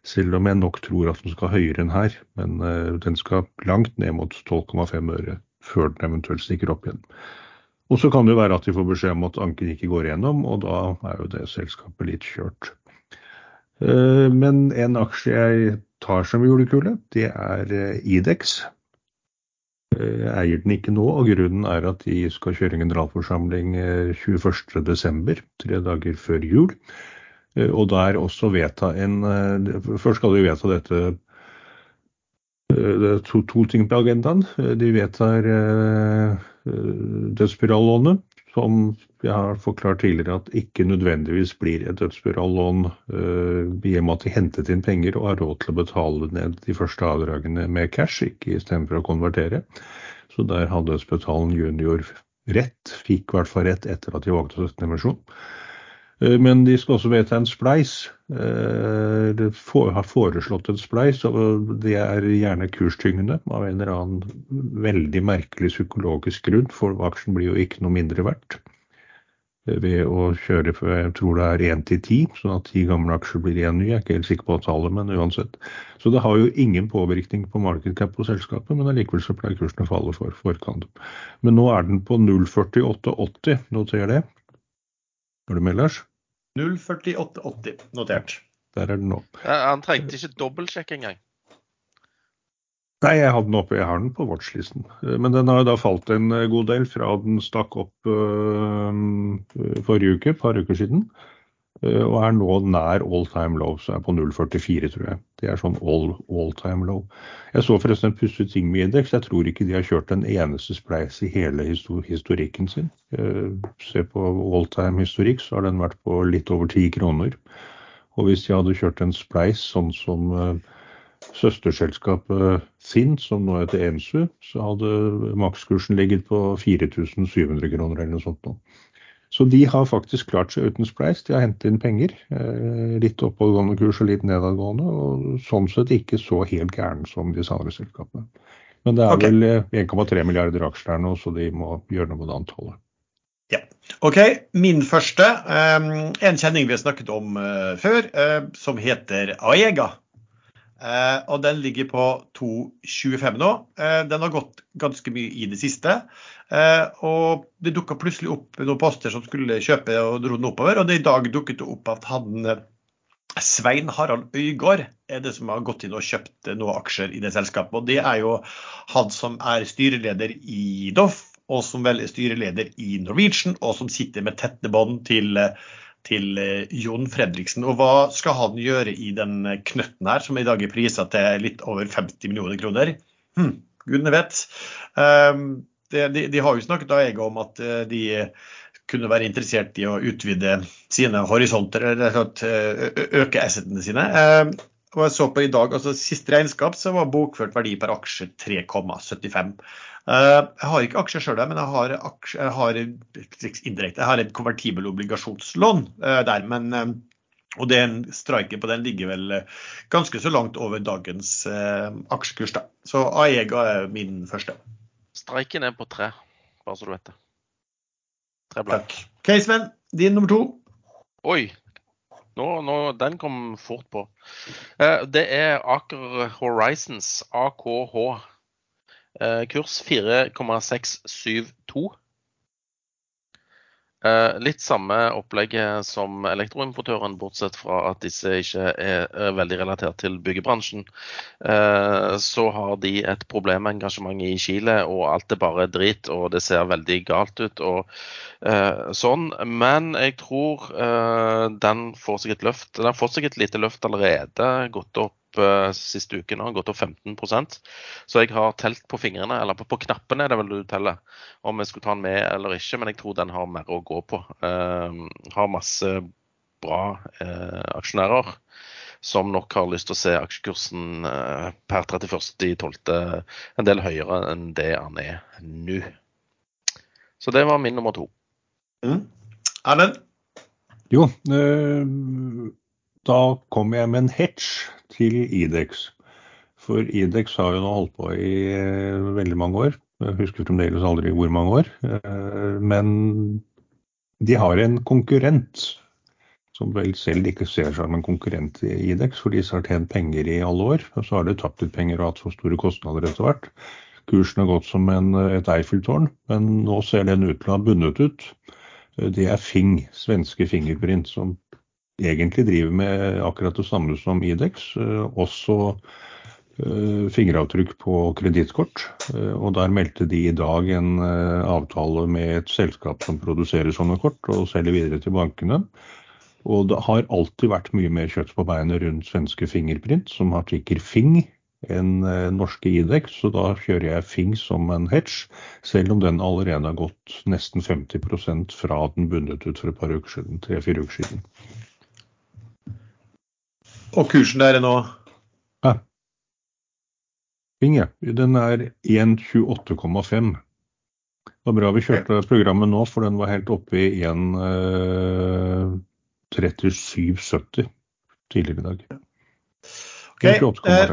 selv om jeg nok tror at den skal høyere enn her. Men eh, den skal langt ned mot 12,5 øre før den eventuelt stikker opp igjen. Og så kan det jo være at de får beskjed om at anken ikke går igjennom, og da er jo det selskapet litt kjørt. Eh, men en aksje jeg tar som julekule, det er Idex. Jeg eier den ikke nå, og grunnen er at de skal kjøre generalforsamling 21.12., tre dager før jul. Og der også vedta en Først skal de vedta dette Det er to, to ting på agendaen. De vedtar dødsspirallånet, som jeg har forklart tidligere at ikke nødvendigvis blir et dødsbyrallån uh, i og med at de hentet inn penger og har råd til å betale ned de første avdragene med cash, ikke istedenfor å konvertere. Så der hadde Dødsbetalen junior rett, fikk i hvert fall rett etter at de valgte å støtte en emisjon. Uh, men de skal også vedta en spleis. For, har foreslått en spleis, og det er gjerne kurstyngende av en eller annen veldig merkelig psykologisk grunn, for aksjen blir jo ikke noe mindre verdt ved å kjøre jeg tror det er 1 til 10, sånn at ti gamle aksjer blir én ny. Jeg er ikke helt sikker på tallet, men uansett. Så det har jo ingen påvirkning på market cap på selskapet, men allikevel så pleier kursen å falle for forkant. Men nå er den på 0,4880, noter det. Har du med, Lars? 0,4880, notert. Der er den nå. Han trengte ikke dobbeltsjekke engang. Nei, jeg hadde den oppe, jeg har den på watchlisten. Men den har jo da falt en god del fra den stakk opp uh, forrige uke, et par uker siden. Uh, og er nå nær all time low, så er på 0,44 tror jeg. Det er sånn all, all time low. Jeg så forresten en pussig ting med indeks. Jeg tror ikke de har kjørt en eneste spleis i hele histor historikken sin. Uh, se på all time historikk, så har den vært på litt over ti kroner. Og hvis de hadde kjørt en spleis sånn som søsterselskapet sin, som nå heter Ensu, så hadde makskursen ligget på 4700 kroner eller noe sånt nå. Så de har faktisk klart seg uten spleis. De har hentet inn penger. Eh, litt oppadgående kurs og litt nedadgående, og sånn sett ikke så helt gæren som disse andre selskapene. Men det er okay. vel 1,3 milliarder aksjer der nå, så de må gjøre noe med det antallet. Ja. OK, min første. Um, en kjenning vi har snakket om uh, før, uh, som heter Aega. Eh, og den ligger på 2,25 nå. Eh, den har gått ganske mye i det siste. Eh, og det dukka plutselig opp noen poster som skulle kjøpe og dro den oppover. Og det i dag dukket det opp at han Svein Harald Øygård er det som har gått inn og kjøpt noen aksjer i det selskapet. Og det er jo han som er styreleder i Doff, og som vel er styreleder i Norwegian, og som sitter med tette bånd til til eh, Jon Fredriksen. Og hva skal han gjøre i den knøtten her, som i dag er prisa til litt over 50 millioner kroner? Hm, Gudene vet. Um, de, de, de, har jo snakket da, jeg om at eh, de kunne være interessert i å utvide sine horisonter, eller øke assetene sine. Um, og jeg så på i dag, altså Siste regnskap så var bokført verdi per aksje 3,75. Eh, jeg har ikke aksjer sjøl, men jeg har, aksjer, jeg har indirekte, jeg har et konvertibel obligasjonslån eh, der. men eh, og den Striken på den ligger vel ganske så langt over dagens aksjekurs. da. Så Aega er min første. Streiken er på tre, bare så du vet det. Tre blank. Takk. Caseman, din nummer to. Oi. Nå, nå, den kom fort på. Eh, det er Aker Horizons, AKH. Eh, kurs 4,672. Eh, litt samme opplegget som elektroimportøren, bortsett fra at disse ikke er, veldig relatert til byggebransjen. Eh, så har de et problemengasjement i Chile, og alt er bare drit, og det ser veldig galt ut. og eh, sånn. Men jeg tror eh, den får seg et løft. Den har fått seg et lite løft allerede, gått opp siste uken har gått opp 15% Så jeg har telt på fingrene, eller på, på knappene er det vel du teller, om jeg skulle ta den med eller ikke. Men jeg tror den har mer å gå på. Uh, har masse bra uh, aksjonærer som nok har lyst til å se aksjekursen uh, per 31.12. en del høyere enn det den er nå. Så det var min nummer to. Mm. Erlend? Jo, da kom jeg med en hedge til Idex. For Idex har jo nå holdt på i eh, veldig mange år. Jeg husker fremdeles aldri hvor mange år. Men de har en konkurrent som vel selv ikke ser seg som en konkurrent i Idex, for de har tjent penger i alle år. Og så har de tapt litt penger og hatt for store kostnader etter hvert. Kursen har gått som en, et Eiffeltårn, men nå ser den ut til å ha bundet ut. Det er Fing, svenske Fingerprint, som egentlig driver med akkurat det samme som Idex. Også uh, fingeravtrykk på kredittkort. Uh, og der meldte de i dag en avtale med et selskap som produserer sånne kort, og selger videre til bankene. Og det har alltid vært mye mer kjøtt på beinet rundt svenske Fingerprint, som har tikker Fing enn eh, norske Idex, så da kjører jeg Fing som en hedge, selv om den allerede har gått nesten 50% fra den bundet ut for et par uker siden, tre-fire uker siden. Og kursen der er nå? Ja. Inge. Den er 1,28,5. Det var bra vi kjørte programmet nå, for den var helt oppe i 1 37,70 tidligere i dag. Okay. Eh,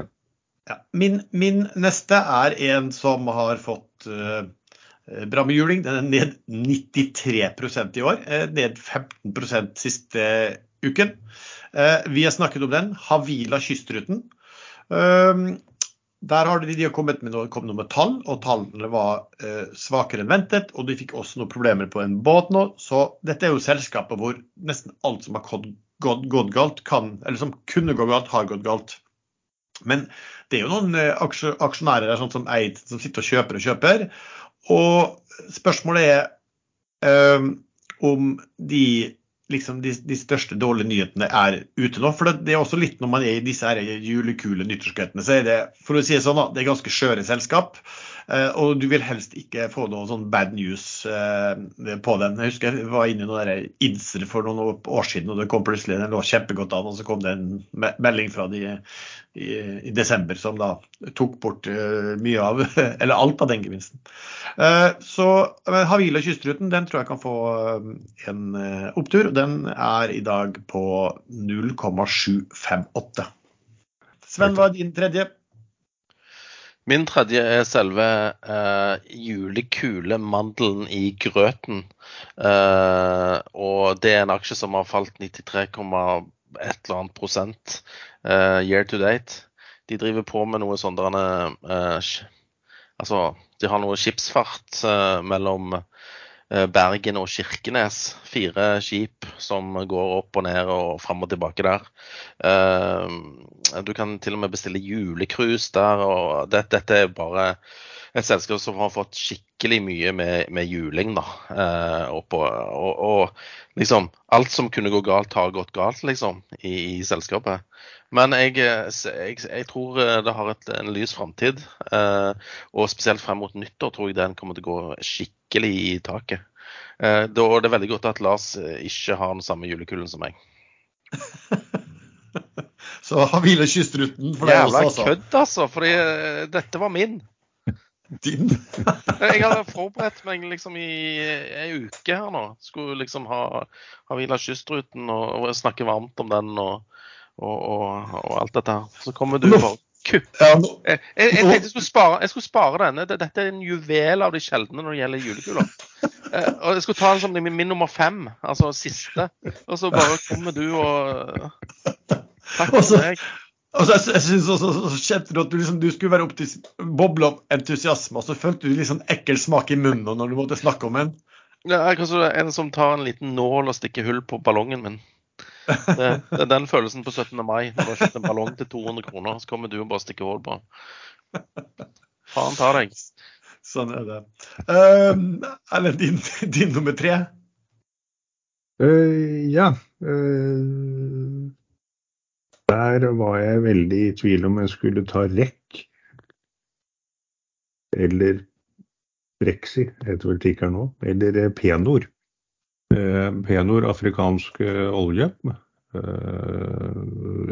ja. min, min, neste er en som har fått uh, bra med juling. Den er ned 93% i år. Eh, ned 15% siste uken. Eh, vi har snakket om den. Havila kystruten. Eh, der har de, de har kommet med noe, kommet med tall, og tallene var eh, svakere enn ventet. Og de fikk også noen problemer på en båt nå. Så dette er jo selskapet hvor nesten alt som har gått, gått, gått galt, kan, eller som kunne gå galt, har gått galt. Men det er jo noen eh, aksjonærer der, sånn som Eid som sitter og kjøper og kjøper. Og spørsmålet er eh, om de liksom de, de, største dårlige nyhetene er ute nå. For det, det, er også litt når man er i disse julekule nyttårskuttene, så er det for å si det sånn, det er ganske skjøre selskap. Eh, og du vil helst ikke få noe sånn bad news eh, på den. Jeg husker jeg var inne i noen Insel for noen år siden, og det kom plutselig den lå kjempegodt an, og så kom det en melding fra de i, i desember som da tok bort eh, mye av, eller alt av den gevinsten. Så Havila kystruten den tror jeg kan få en opptur. Den er i dag på 0,758. Sven, hva er din tredje? Min tredje er selve uh, julekulemandelen i grøten. Uh, og det er en aksje som har falt 93, et eller annet prosent uh, year to date. De driver på med noe sånn Altså, de har noe skipsfart mellom Eh, Bergen og Kirkenes. Fire skip som går opp og ned og fram og tilbake der. Eh, du kan til og med bestille julecruise der. og Dette er bare et selskap som har fått skikkelig mye med, med juling. da, eh, og, og, og, liksom Alt som kunne gå galt, har gått galt, liksom, i, i selskapet. Men jeg, jeg, jeg, tror det har et, en lys framtid. Eh, og spesielt frem mot nyttår tror jeg den kommer til å gå skikkelig i taket. Eh, da er det veldig godt at Lars eh, ikke har den samme julekulden som meg. Så hviler hvile kystruten for deg også, altså? Jævla kødd, altså. Uh, dette var min. Din? jeg hadde forberedt meg liksom i ei uke her nå. Skulle liksom ha, ha hvila kystruten og, og, snakke varmt om den og, og, og alt dette her. Så kommer du for kupp. Ja, jeg, jeg, tenkte jeg skulle, spare, jeg skulle spare denne. Dette er en juvel av de sjeldne når det gjelder julekuler. Eh, og jeg skulle ta den som min, min nummer fem, altså siste. Og så bare kommer du og Takk for meg. Altså, jeg, jeg synes også, så kjente du at du, liksom, du skulle være til boble av entusiasme, og så følte du litt sånn ekkel smak i munnen når du måtte snakke om en. Ja, er som en som tar en liten nål og stikker hull på ballongen min. Det, det, er den følelsen på 17. mai, når du har kjøpt en ballong til 200 kroner, så kommer du og bare stikker hull på. Faen ta deg. Sånn er det. Uh, Erlend, din, din, nummer tre? Uh, ja. Uh, der var jeg veldig i tvil om jeg skulle ta REC eller Brexi, heter vel tikkeren nå, eller Penor. Eh, Penor, afrikansk eh, olje. Eh,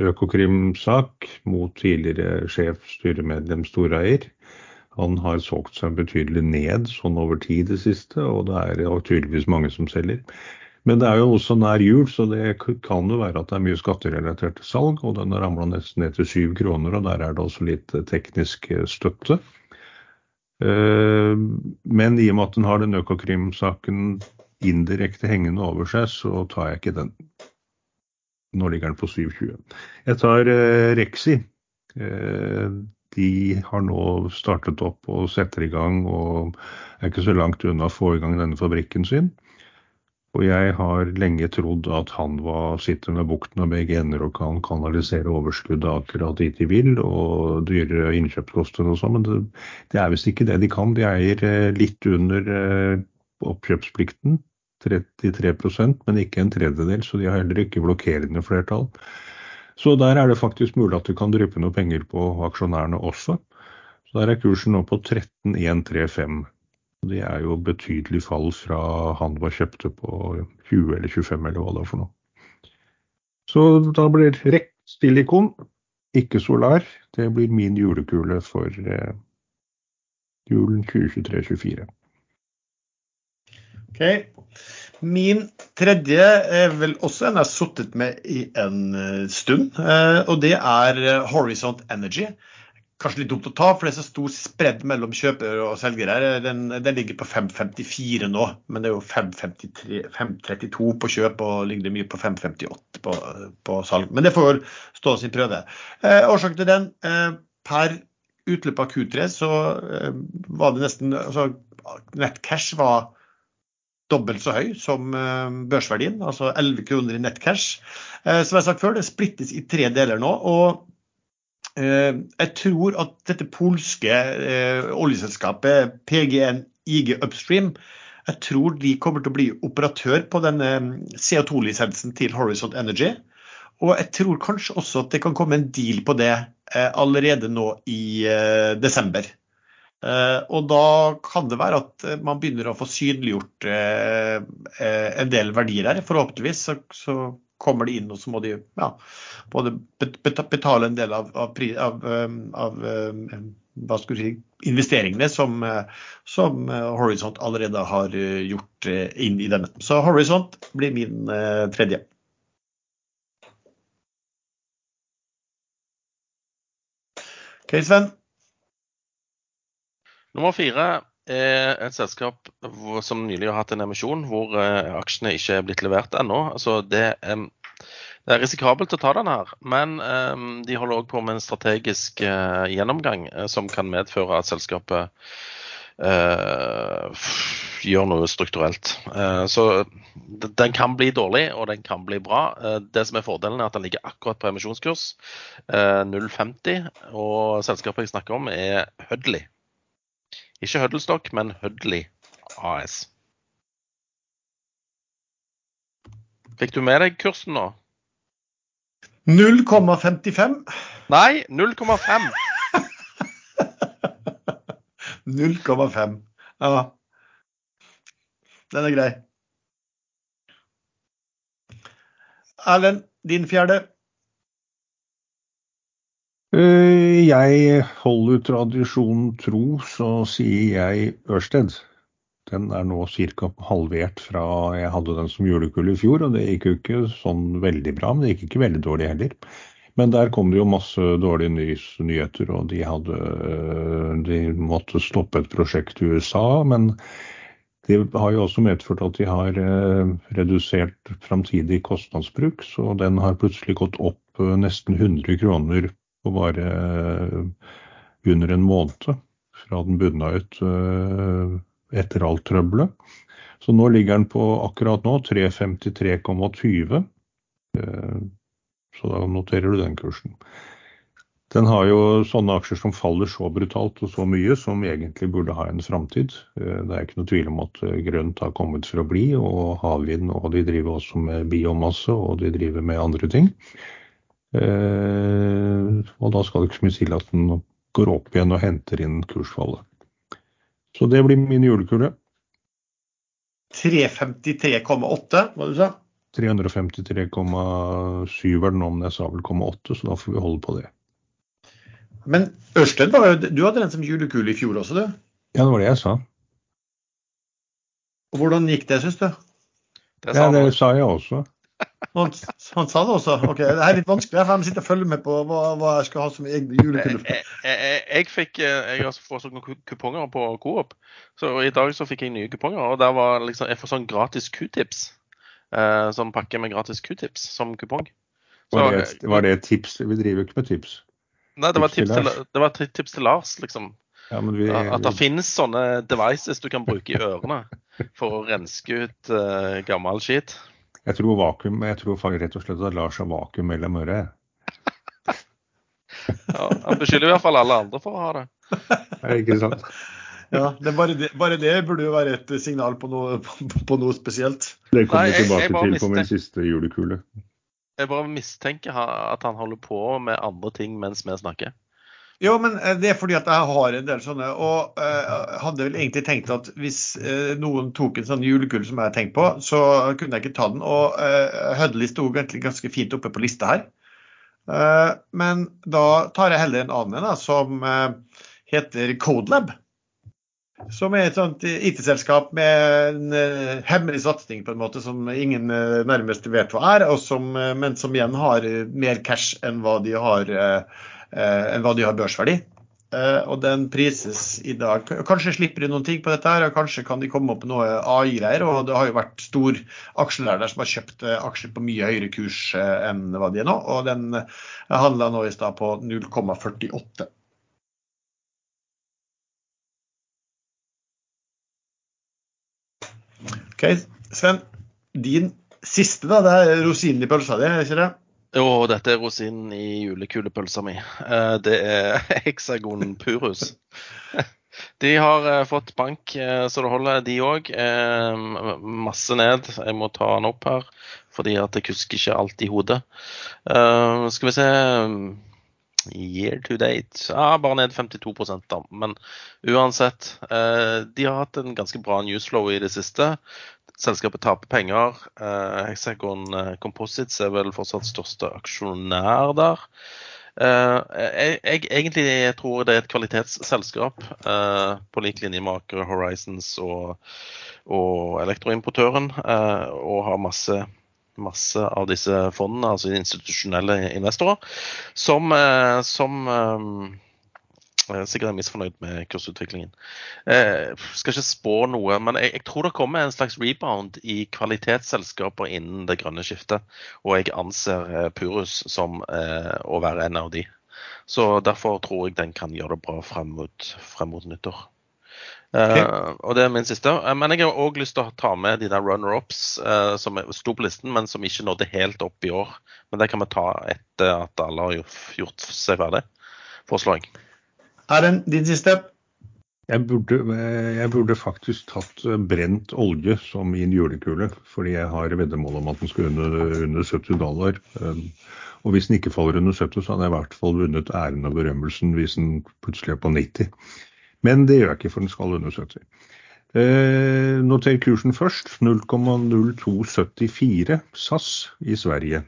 Økokrim-sak mot tidligere sjef, styremedlem, storeier. Han har solgt seg betydelig ned sånn over tid det siste, og det er tydeligvis mange som selger. Men det er jo også nær jul, så det kan jo være at det er mye skatterelatert salg. Og den har ramla nesten ned til syv kroner, og der er det også litt teknisk støtte. Eh, men i og med at den har den Økokrim-saken indirekte hengende over seg, så tar jeg ikke den. Nå ligger den på 7,20. Jeg tar eh, Rexi. De har nå startet opp og setter i gang og er ikke så langt unna å få i gang denne fabrikken sin. Og jeg har lenge trodd at han var, sitter med bukten av begge ender og kan kanalisere overskuddet akkurat dit de vil, og dyre innkjøpskostnader og sånn, men det, det er visst ikke det de kan. De eier eh, litt under eh, oppkjøpsplikten, 33% men ikke en tredjedel, så de har heller ikke blokkerende flertall. Så der er det faktisk mulig at du kan dryppe noe penger på aksjonærene også. Så der er kursen nå på 13135. Det er jo betydelig fall fra han var kjøpte på 20 eller 25 eller hva det var for noe. Så da blir REC Stilikon, ikke Solar. Det blir min julekule for eh, julen 2023-2024. Ok. Min tredje er vel også en jeg har sittet med i en eh, stund, eh, og det er eh, Horizont Energy kanskje litt dumt å ta, for det er så stor spredd mellom kjøpere og selgere. her. Den, den, ligger på 5,54 nå, men det er jo 5,32 på kjøp og ligger det mye på 5,58 på, på, salg. Men det får stå sin prøve. Eh, årsaken til den, eh, per utløp av Q3 så eh, var det nesten altså Nettcash var dobbelt så høy som eh, børsverdien, altså 11 kroner i nettcash. Eh, som jeg har sagt før, det splittes i tre deler nå. og jeg tror at dette polske eh, oljeselskapet PGN IG Upstream jeg tror de kommer til å bli operatør på denne mm, CO2-lisensen til Horizont Energy. Og jeg tror kanskje også at det kan komme en deal på det eh, allerede nå i desember. Og da kan det være at man begynner å få synliggjort en del verdier her. Forhåpentligvis så kommer de inn, og så må de ja, både betale en del av, av, av, av hva skal si, investeringene som, som, Horizont allerede har uh, gjort inn i denne. Så Horizont blir min tredje. Ok, Sven? Nummer fire et selskap som nylig har hatt en emisjon hvor eh, aksjene ikke er blitt levert ennå. Altså det, det, er risikabelt å ta den her, men de holder òg på med en strategisk eh, gjennomgang eh, som kan medføre at selskapet gjør noe strukturelt. så den kan bli dårlig, og den kan bli bra. det som er fordelen, er at den ligger akkurat på emisjonskurs, 0,50. Og selskapet jeg snakker om, er Hudley. Ikke Huddlestock, men Hudley AS. Fikk du med deg kursen nå? 0,55. Nei, 0,5. 0,5. Ja. Den er grei. Erlend, din fjerde? Eh, jeg holder tradisjonen tro, så sier jeg Ørsted. Den er nå ca. halvert fra jeg hadde den som julekull i fjor, og det gikk jo ikke sånn veldig bra. Men det gikk ikke veldig dårlig heller. Men der kom det jo masse dårlige nyheter, og de, hadde, de måtte stoppe et prosjekt i USA. Men det har jo også medført at de har eh, redusert framtidig kostnadsbruk, så den har plutselig gått opp eh, nesten 100 kroner på bare eh, under en måned fra den bunna ut eh, etter alt trøbbelet. Så nå ligger den på akkurat nå 353,20. Eh, så da noterer du den kursen. Den har jo sånne aksjer som faller så brutalt og så mye, som egentlig burde ha en framtid. Det er ikke noe tvil om at grønt har kommet for å bli, og havvind, og de driver også med biomasse, og de driver med andre ting. Eh, og da skal det ikke så mye til at den går opp igjen og henter inn kursfallet. Så det blir min julekule. 353,8, hva du sa 353,7 er den om jeg sa vel 0,8, så da får vi holde på det. Men Ørsted Du hadde den som julekule i fjor også, du? Ja, det var det jeg sa. Og Hvordan gikk det, syns du? Det ja, det sa jeg også. Han, han, sa det også. Ok, Det er litt vanskelig, for jeg sitter og følger med på hva, hva jeg skal ha som egne julekuler. Jeg, jeg, jeg, jeg, fikk eh, jeg har fått noen kuponger på Coop, så i dag så fikk jeg nye kuponger. Og der var liksom, jeg får sånn gratis q-tips. Eh, sånn pakke med gratis q-tips som kupong. Så, var, det, var, det, et tips? Vi driver jo ikke med tips. Nei, det var tips, til, det var tips til Lars, liksom. Ja, vi, at det finnes sånne devices du kan bruke i ørene for å renske ut uh, gammel skit. Jeg tror vakuum, jeg tror rett og slett at Lars har vakuum mellom øret. ja, han beskylder i hvert fall alle andre for å ha det. Det ikke sant? Ja, det bare, det, bare, det, burde jo være et signal på noe, på, på noe spesielt. Det kommer vi tilbake jeg, jeg til på min siste julekule. Jeg bare mistenker at han holder på med andre ting mens vi snakker. Jo, men eh, det er fordi at jeg har en del sånne. Og uh, hadde vel egentlig tenkt at hvis uh, noen tok en sånn julekull som jeg har tenkt på, så kunne jeg ikke ta den. Og uh, Huddley sto egentlig ganske fint oppe på lista her. Uh, men da tar jeg heller en annen da, som heter Codelab. Som er et sånt IT-selskap med en hemmelig satsing på en måte som ingen nærmest vet hva er, som, men som igjen har mer cash enn hva de har hva de har børsverdi. Eh, og den prises i dag. Kanskje slipper de noen ting på dette, her, og kanskje kan de komme opp med noe AI-greier. og Det har jo vært stor aksjelærer der som har kjøpt eh, aksjer på mye høyere kurs enn hva de er nå. Og den handla nå i stad på 0,48. OK, Sven. Din siste, da. Det er rosinen i pølsa di, ikke det? Jo, dette er rosinen i julekulepølsa mi. Eh, det er Hexagon Purus. De har eh, fått bank eh, så det holder, de òg. Masse ned. Jeg må ta den opp her, fordi at jeg husker ikke alt i hodet. Skal vi se Year to date ja, bare ned 52 da. Men uansett, de har hatt en ganske bra newsflow i det siste. Selskapet taper penger. Eh, Hexagon eh, Composites er vel fortsatt største aksjonær der. Eh, jeg, jeg, egentlig tror det er et kvalitetsselskap eh, på lik linje med Aker Horizons og, og elektroimportøren, eh, og har masse masse av disse fondene, altså institusjonelle investorer, som, eh, som sikkert er misfornøyd med kursutviklingen. Eh, skal ikke spå noe, men jeg, jeg, tror det kommer en slags rebound i kvalitetsselskaper innen det grønne skiftet. Og jeg anser eh, Purus som eh, å være en av de. Så derfor tror jeg den kan gjøre det bra frem mot, frem mot nyttår. Okay. Uh, og det er min siste. Men jeg har òg lyst til å ta med de der runner-ups uh, som sto på listen, men som ikke nådde helt opp i år. Men det kan vi ta etter at alle har gjort, gjort seg ferdig. Forslag. Erlend, din siste. Jeg burde, jeg burde, faktisk tatt brent olje som min julekule, fordi jeg har veddemål om at den skal under, under 70 dollar. Um, og hvis den ikke faller under 70, så hadde jeg i hvert fall vunnet æren og berømmelsen hvis den plutselig er på 90. Men det gjør jeg ikke, for den skal under 70. Eh, noter kursen først. 0,0274 SAS i Sverige.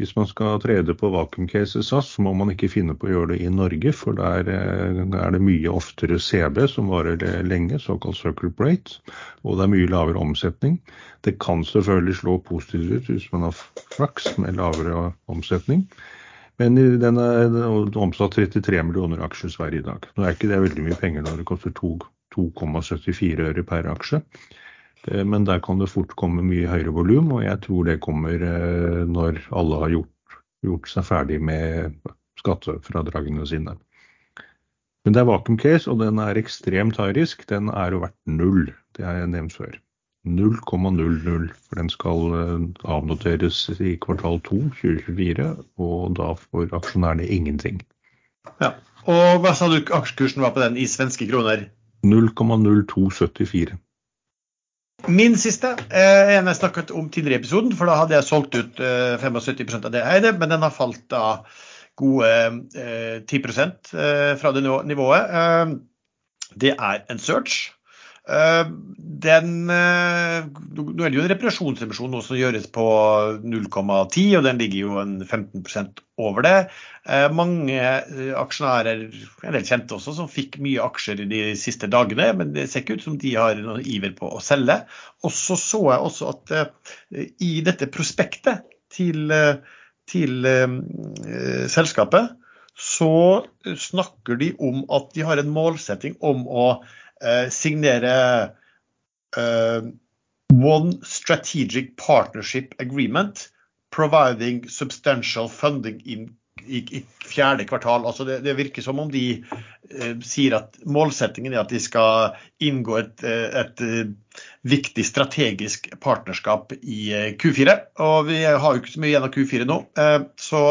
Hvis man skal trede på vakuumcase SAS, så må man ikke finne på å gjøre det i Norge, for der eh, er det mye oftere CB som varer lenge, såkalt circle rate, og det er mye lavere omsetning. Det kan selvfølgelig slå positivt ut hvis man har flaks med lavere omsetning. Men den er omsatt 33 millioner aksjer i Sverige i dag. Nå er ikke det veldig mye penger når det koster 2,74 øre per aksje. Eh, men der kan det fort komme mye høyere volum, og jeg tror det kommer eh, når alle har gjort, gjort seg ferdig med skattefradragene sine. Men det er vacuum case, og den er ekstremt high risk. Den er jo verdt null. Det har jeg nevnt før. 0,00, for den skal eh, avnoteres i kvartal 2 2024, og da får aksjonærene ingenting. Ja, Og hva sa du aksjekursen var på den i svenske kroner? 0,0274. Min siste eh, en jeg snakket om tidligere i episoden, for da hadde jeg solgt ut eh, 75% av det jeg eide, men den har falt da gode eh, 10 eh, fra det nivået. Eh, det er en search. Eh, den, eh, nå er det jo en reparasjonsrevisjon som gjøres på 0,10, og den ligger jo en 15% over det. Eh, mange aksjonærer, en del kjente også, som fikk mye aksjer de siste dagene, men det ser ikke ut som de har noen iver på å selge. Og så så jeg også at i dette prospektet til, til selskapet, så snakker de om at de har en målsetting om å Eh, signere eh, One Strategic Partnership Agreement providing substantial funding in i, i, fjerde kvartal. Altså det, det, virker som om de eh, sier at målsettingen er at de skal inngå et, eh, et, et, viktig strategisk partnerskap i Q4. Og vi har jo ikke så mye igjen av Q4 nå. Eh, så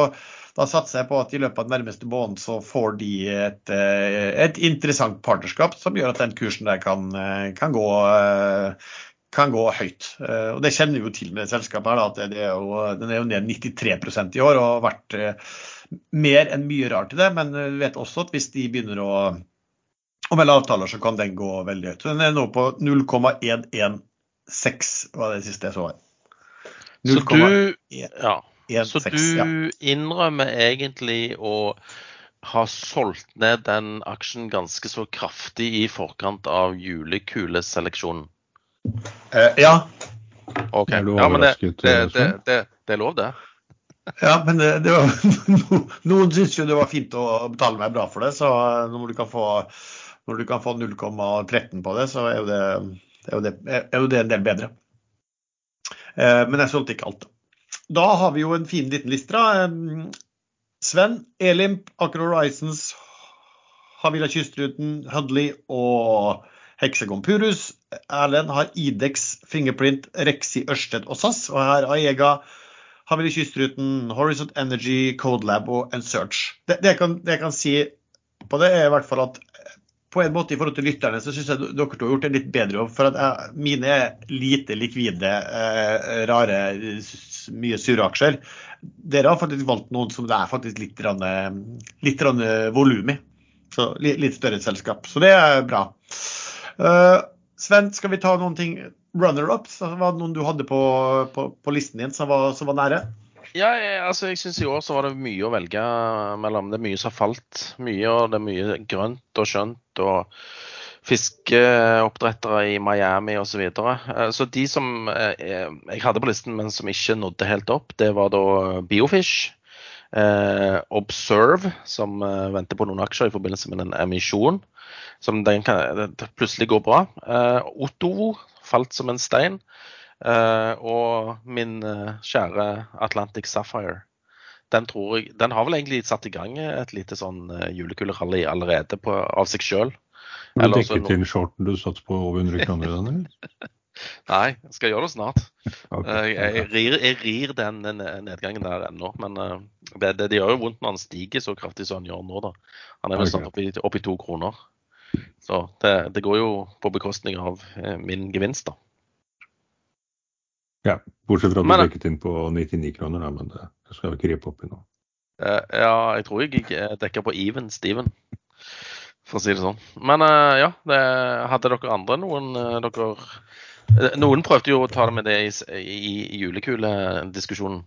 da satser jeg på at i løpet av den nærmeste måneden så får de et, eh, et, interessant partnerskap som gjør at den kursen der kan, eh, kan, gå, eh, kan gå høyt. Og Det kjenner vi jo til med selskapet. her, at det er jo, Den er jo ned 93% i år og har vært mer enn mye rart i det. Men vi vet også at hvis de begynner å, å melde avtaler, så kan den gå veldig høyt. Så Den er nå på 0,116, var det siste jeg så her. Så du, ja, 1, Så 6, du ja. innrømmer egentlig å ha solgt ned den aksjen ganske så kraftig i forkant av julekuleseleksjonen? Eh, ja. Ok. Ja, men det, det, det, det, er lov, det? Ja, men det, det var, noen syns jo det var fint å betale meg bra for det, så når du kan få, få 0,13 på det, så er jo det, er jo det, er jo det en del bedre. Eh, men jeg solgte ikke alt. Da har vi jo en fin liten liste. Sven, Elimp, Aker Horizons, Havila Kystruten, Hudley og Hexagon Purus. Erlend har Idex, Fingerprint, Rexi, Ørsted og SAS. Og her Aega, Havila Kystruten, Horizon Energy, Codelab og Ensearch. Det, det, det jeg kan si på det, er i hvert fall at på en måte i forhold til lytterne så syns jeg dere to har gjort en litt bedre jobb. For at mine er lite likvide, eh, rare, mye sure aksjer. Dere har faktisk valgt noen som det er faktisk litt, litt volum i. Så litt større selskap. Så det er bra. Uh, Sven, skal vi ta noen ting runner-ups? Var det noen du hadde på, på, på listen din som var, som var nære? Ja, jeg, altså jeg syns i år så var det mye å velge mellom. Det er mye som har falt. Mye, og det er mye grønt og skjønt. og fiskeoppdrettere i Miami osv. Så, videre. Eh, så de som eh, jeg hadde på listen, men som ikke nådde helt opp, det var da Biofish. Eh, Observe, som eh, venter på noen aksjer i forbindelse med en emisjon. Som den kan, plutselig går bra. Eh, Ottovo falt som en stein. Uh, og min uh, kjære Atlantic Sapphire. Den, tror jeg, den har vel egentlig satt i gang et lite sånn uh, julekulerally allerede på, av seg sjøl. Du dekker til shorten du satt på over 100 kroner i den, eller? Nei, jeg skal gjøre det snart. Okay. Jeg, rir, jeg, rir, den nedgangen der ennå. Men det, det, det, gjør jo vondt når han stiger så kraftig som han gjør nå. da. Han er vel snart opp i to kroner. Så det, det, går jo på bekostning av min gevinst, da. Ja, bortsett fra at du men, dekket inn på 99 kroner, da, men det, det skal vi ikke ripe opp i nå. Uh, ja, jeg tror jeg er dekka på even, Steven, for å si det sånn. Men uh, ja, det, hadde dere andre noen uh, dere Noen prøvde jo å ta det med det i, i, i julekulediskusjonen.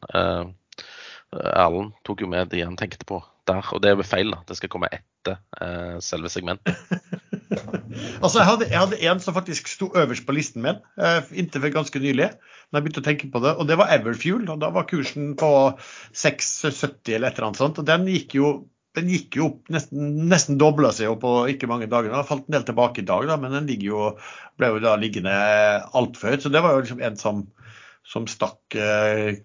Erlend tok jo med det han tenkte på der, og det er feil. da. Det skal komme etter selve segmentet. altså, jeg hadde, jeg hadde, en som faktisk sto øverst på listen min uh, inntil for ganske nylig. når jeg begynte å tenke på det, og Det var Everfuel. og Da var kursen på 6,70 eller et eller annet sånt. og Den gikk jo, den gikk jo opp, nesten, nesten dobla seg opp på ikke mange dager. Den har falt en del tilbake i dag, da, men den jo, ble jo da liggende altfor høyt. Så det var jo liksom en som, som stakk uh,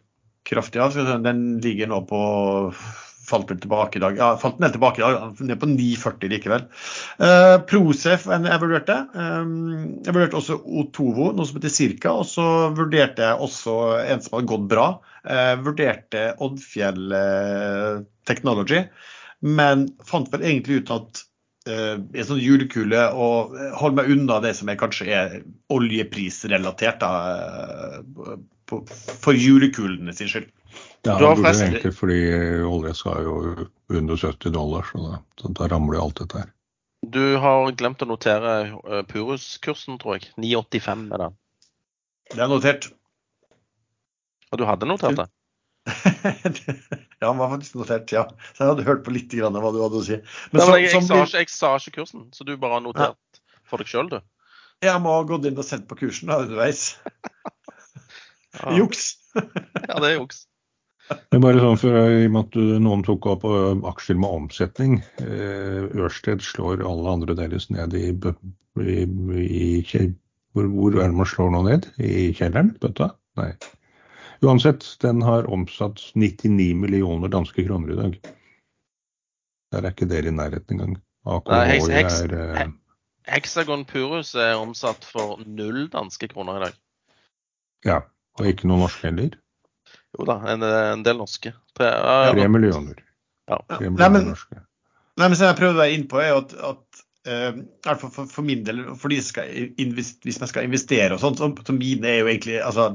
kraftig av. Den ligger nå på falt vel tilbake i dag. Ja, falt ned tilbake i dag, ned på 9,40 likevel. Eh, Procef jeg vurderte. Um, jeg vurderte også Otovo, noe som heter Cirka. Og så vurderte jeg også en som hadde gått bra. Eh, vurderte Oddfjell uh, Technology, men fant vel egentlig ut at uh, en sånn julekule og holde meg unna det som er kanskje er oljeprisrelatert da, for julekulene sin skyld. Ja, det burde egentlig fordi olje skal jo under 70 dollar, så da, da ramler jo alt dette her. Du har glemt å notere eh, Purus-kursen, tror jeg. 9,85 er den. Det er notert. Og du hadde notert det? ja, han var faktisk notert, ja. Så jeg hadde hørt på litt grann av hva du hadde å si. Men så, jeg, jeg, som jeg sa ikke kursen, så du bare har notert for deg sjøl, du. jeg må ha gått inn og sett på kursen da, underveis. Ja. Juks. Ja, det er juks. Det er bare sånn for, I og med at du- noen tok opp aksjer med omsetning. eh, Ørsted slår alle andre deres ned i, i, i hvor, hvor er det man slår noe ned? I kjelleren? Bøtta? Nei. Uansett, den har omsatt 99 millioner danske kroner i dag. Der er ikke dere i nærheten engang. AKH Nei, heks- heks- er eh, Hexagon Purus er omsatt for null danske kroner i dag. Ja, og ikke noen norske heller. Jo da, en, en del norske. Tre, ja, Tre millioner. Ja. Tre Nei, men- norske. Nei, men så jeg prøvde å være innpå, er at, at uh, for, for, for min del, for de skal invest, hvis man skal investere og sånt, så, så mine er jo egentlig altså,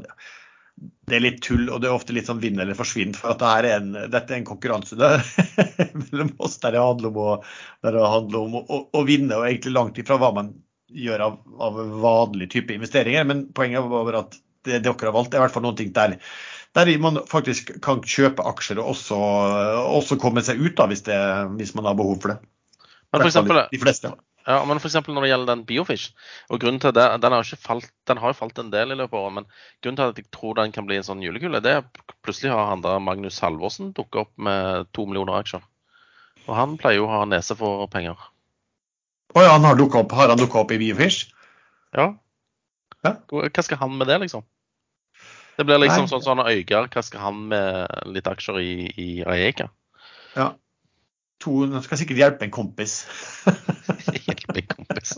Det er litt tull, og det er ofte litt sånn vinn eller forsvinn. For at det her er en, dette er en konkurranse det, mellom oss der det handler om, å, der det handler om å, å, å vinne, og egentlig langt ifra hva man gjør av, av vanlig type investeringer. Men poenget var bare at det dere har valgt, Det er i hvert fall noen ting der der man faktisk kan kjøpe aksjer og også, også komme seg ut da, hvis, det, hvis man har behov for det. Men for eksempel, de fleste. ja, men for når det gjelder den Biofish, og grunnen til det, den har, jo falt, en del i løpet av året, men grunnen til at jeg tror den kan bli en sånn julekule, det er plutselig har han der Magnus Halvorsen dukket opp med to millioner aksjer. Og han pleier jo å ha nese for penger. Å ja, han har dukket opp, har han dukka opp i Biofish? Ja. Ja. Hva skal han med det, liksom? Det blir liksom Nei. sånn sånn Øygarд, hva skal han med litt aksjer i, i Aeka? Ja. To, han skal sikkert hjelpe en kompis. hjelpe en kompis.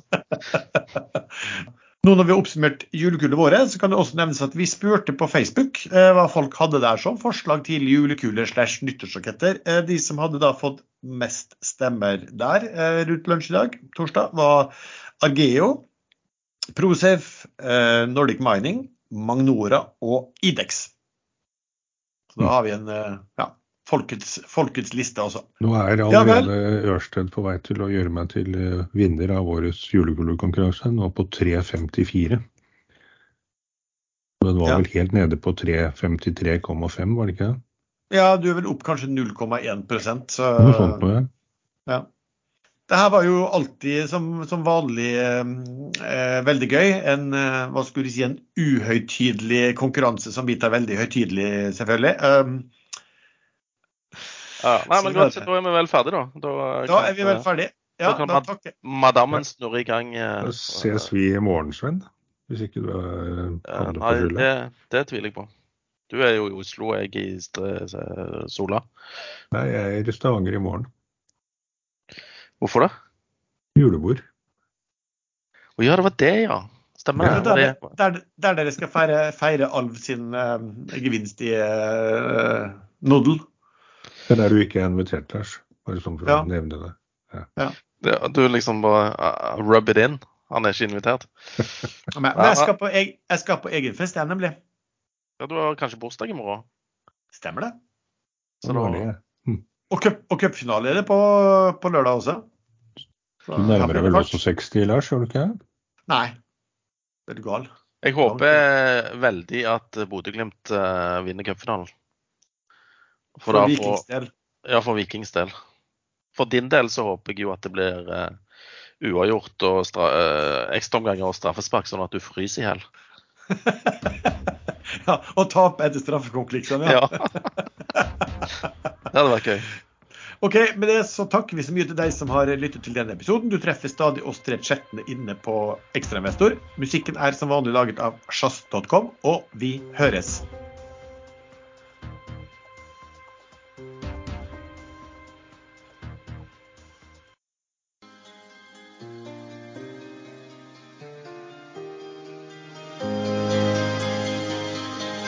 Nå når vi har oppsummert julekulene våre, så kan det også nevnes at vi spurte på Facebook eh, hva folk hadde der som forslag til julekuler slash nyttårsraketter. Eh, de som hadde da fått mest stemmer der eh, rundt lunsj i dag, torsdag, var Argeo, Prosafe, eh, Nordic Mining, Magnora og Idex. Så da har vi en eh, ja, folkets, folkets liste også. Nå er Ja, allerede Ørsted på vei til å gjøre meg til eh, vinner av årets julekulekonkurranse, nå på 3,54. Den var Ja. vel helt nede på 3,53,5, var det ikke det? Ja, du er vel opp kanskje 0,1 så Noe sånt noe, ja. Det her var jo alltid som, som vanlig eh, eh, veldig gøy. En, eh, hva skulle du si, en uhøytidelig konkurranse som vi tar veldig høytidelig, selvfølgelig. Um, Ja, nei, men godt, da er vi vel ferdige, da. Da, da kan- er vi vel ferdige. Ja, Da kan da man- Madammen snurre i gang. eh, Da ses vi i morgen, Sven. Hvis ikke du er eh, Nei, det, det tviler jeg på. Du er jo i Oslo, jeg i Sola. Nei, jeg er i Stavanger i morgen. Hvorfor det? Julebord. Å ja, det var det, ja. Stemmer Ja, det. der, der, der dere skal feire, feire Alv sin uh, gevinst i uh, Nodel. Det er du ikke invitert, Lars? Bare sånn for Ja. å nevne det. det du liksom bare uh, rub it in. Han er ikke invitert. Men, men jeg, skal på, eg- jeg skal på egen fest, jeg, nemlig. Ja, Du har kanskje bursdag i morgen? Stemmer det. Så da-. Og, cup, cupfinale er det på, på lørdag også. Så Du nærmer deg vel det også 60, Lars? Gjør du ikke? det? Nei. Er du gal? Jeg håper veldig at Bodø-Glimt uh, vinner cupfinalen. For, for Vikings del. Ja, for Vikings del. For din del så håper jeg jo at det blir uh, uavgjort og uh, eh, ekstraomganger og straffespark, sånn at du fryser i hjel. ja, og tape etter straffekonk, liksom. Ja. Ja. det hadde vært gøy. Ok, Med det så takker vi så mye til deg som har lyttet til denne episoden. Du treffer stadig oss tre chattene inne på Ekstrainvestor. Musikken er som vanlig laget av sjazz.com, og vi høres.